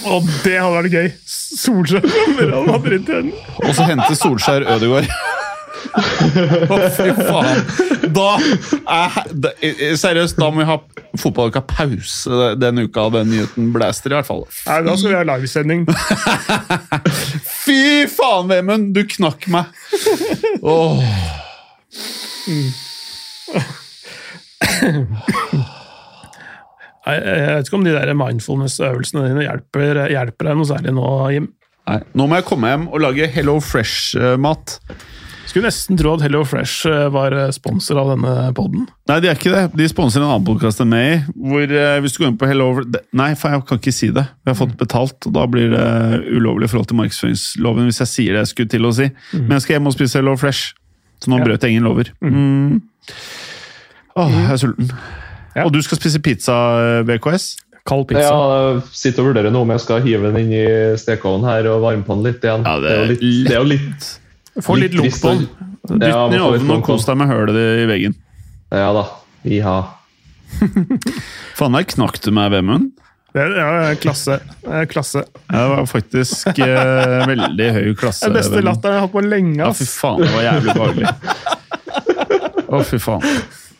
Og det hadde vært gøy! Solskjær. Og så hente Solskjær Ødegaard. Å, fy faen. Da er, da- Seriøst, da må vi ha fotballuka pause denne uka. Den nyheten blæster, i hvert fall. Nei, da skal vi ha livesending. Fy faen, Vemund! Du knakk meg. Åh. Jeg, jeg vet ikke om de der mindfulness-øvelsene dine hjelper, hjelper deg noe særlig nå, Jim. Nei, nå må jeg komme hjem og lage Hello Fresh-mat. Skulle nesten tro at Hello Fresh eh, var sponsor av denne poden. Nei, de er ikke det. De sponser en annen podkast enn meg. Hvor eh, hvis du går inn på Hello Nei, for jeg kan ikke si det. Vi har fått betalt, og da blir det ulovlig i forhold til markedsføringsloven hvis jeg sier det jeg skulle til å si. Men jeg skal hjem og spise Hello Fresh, så nå Ja. brøt jeg ingen lover. Mm. Åh, jeg er sulten. Ja. Og du skal spise pizza, eh, VKS? Kald pizza. Ja, sitter og vurderer nå om jeg skal hive den inn i stekeovnen her og varme på den litt igjen. Ja, det det, er jo er litt, det er jo litt Få litt på den. Dytt Ja, den i ovnen og kos deg med hølet i veggen. Ja da. Iha. Faen, der knakk du meg, Vemund. Det er ja, klasse. Det klasse. Ja, Det var faktisk eh, veldig høy klasse. Den beste latteren jeg har hatt på lenge. Ja, fy faen, det var jævlig behagelig. Å, fy faen.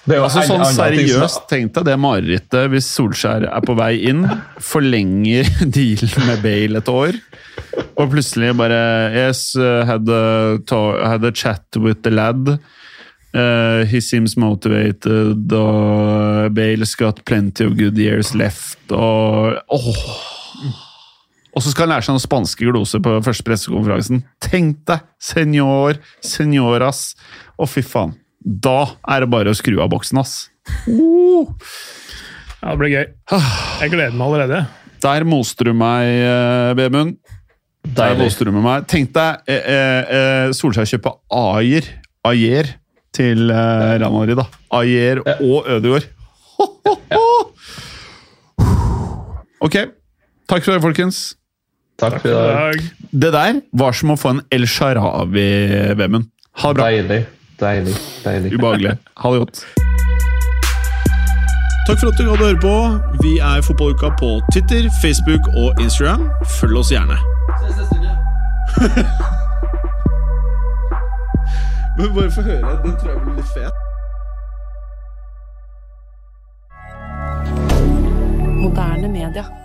Det var Altså sånn Seriøst, tenk deg det marerittet hvis Solskjær er på vei inn, forlenger dealen med Bale et år, og plutselig bare Yes, uh, had, a had a chat with the lad. Uh, he seems motivated, og Bale's got plenty of good years left, og oh. Og så skal han lære seg noen spanske gloser på første pressekonferansen. Tenk deg! Senor, senoras. Å, fy faen. Da er det bare å skru av boksen, ass. Uh, Ja, det blir gøy. Jeg gleder meg allerede. der moste du meg, eh, Vemund. Der Deilig. du med meg. Tenk deg eh, eh, eh, Solskjær kjøpe Ayer, Ayer til eh, Real Madrid. da. Ayer og Ødegaard. Ho, ho, ho. Ok. Takk for det, folkens. Takk for i dag. Det der var som å få en El Sharawi, Vemund. Ha det bra. Deilig. Deilig. Deilig. Ubehagelig. Ha det godt. Takk for at du hadde høre på. Vi er Fotballuka på Twitter, Facebook og Instagram. Følg oss gjerne. Men bare få høre. Den tror jeg blir litt fet. Moderne media.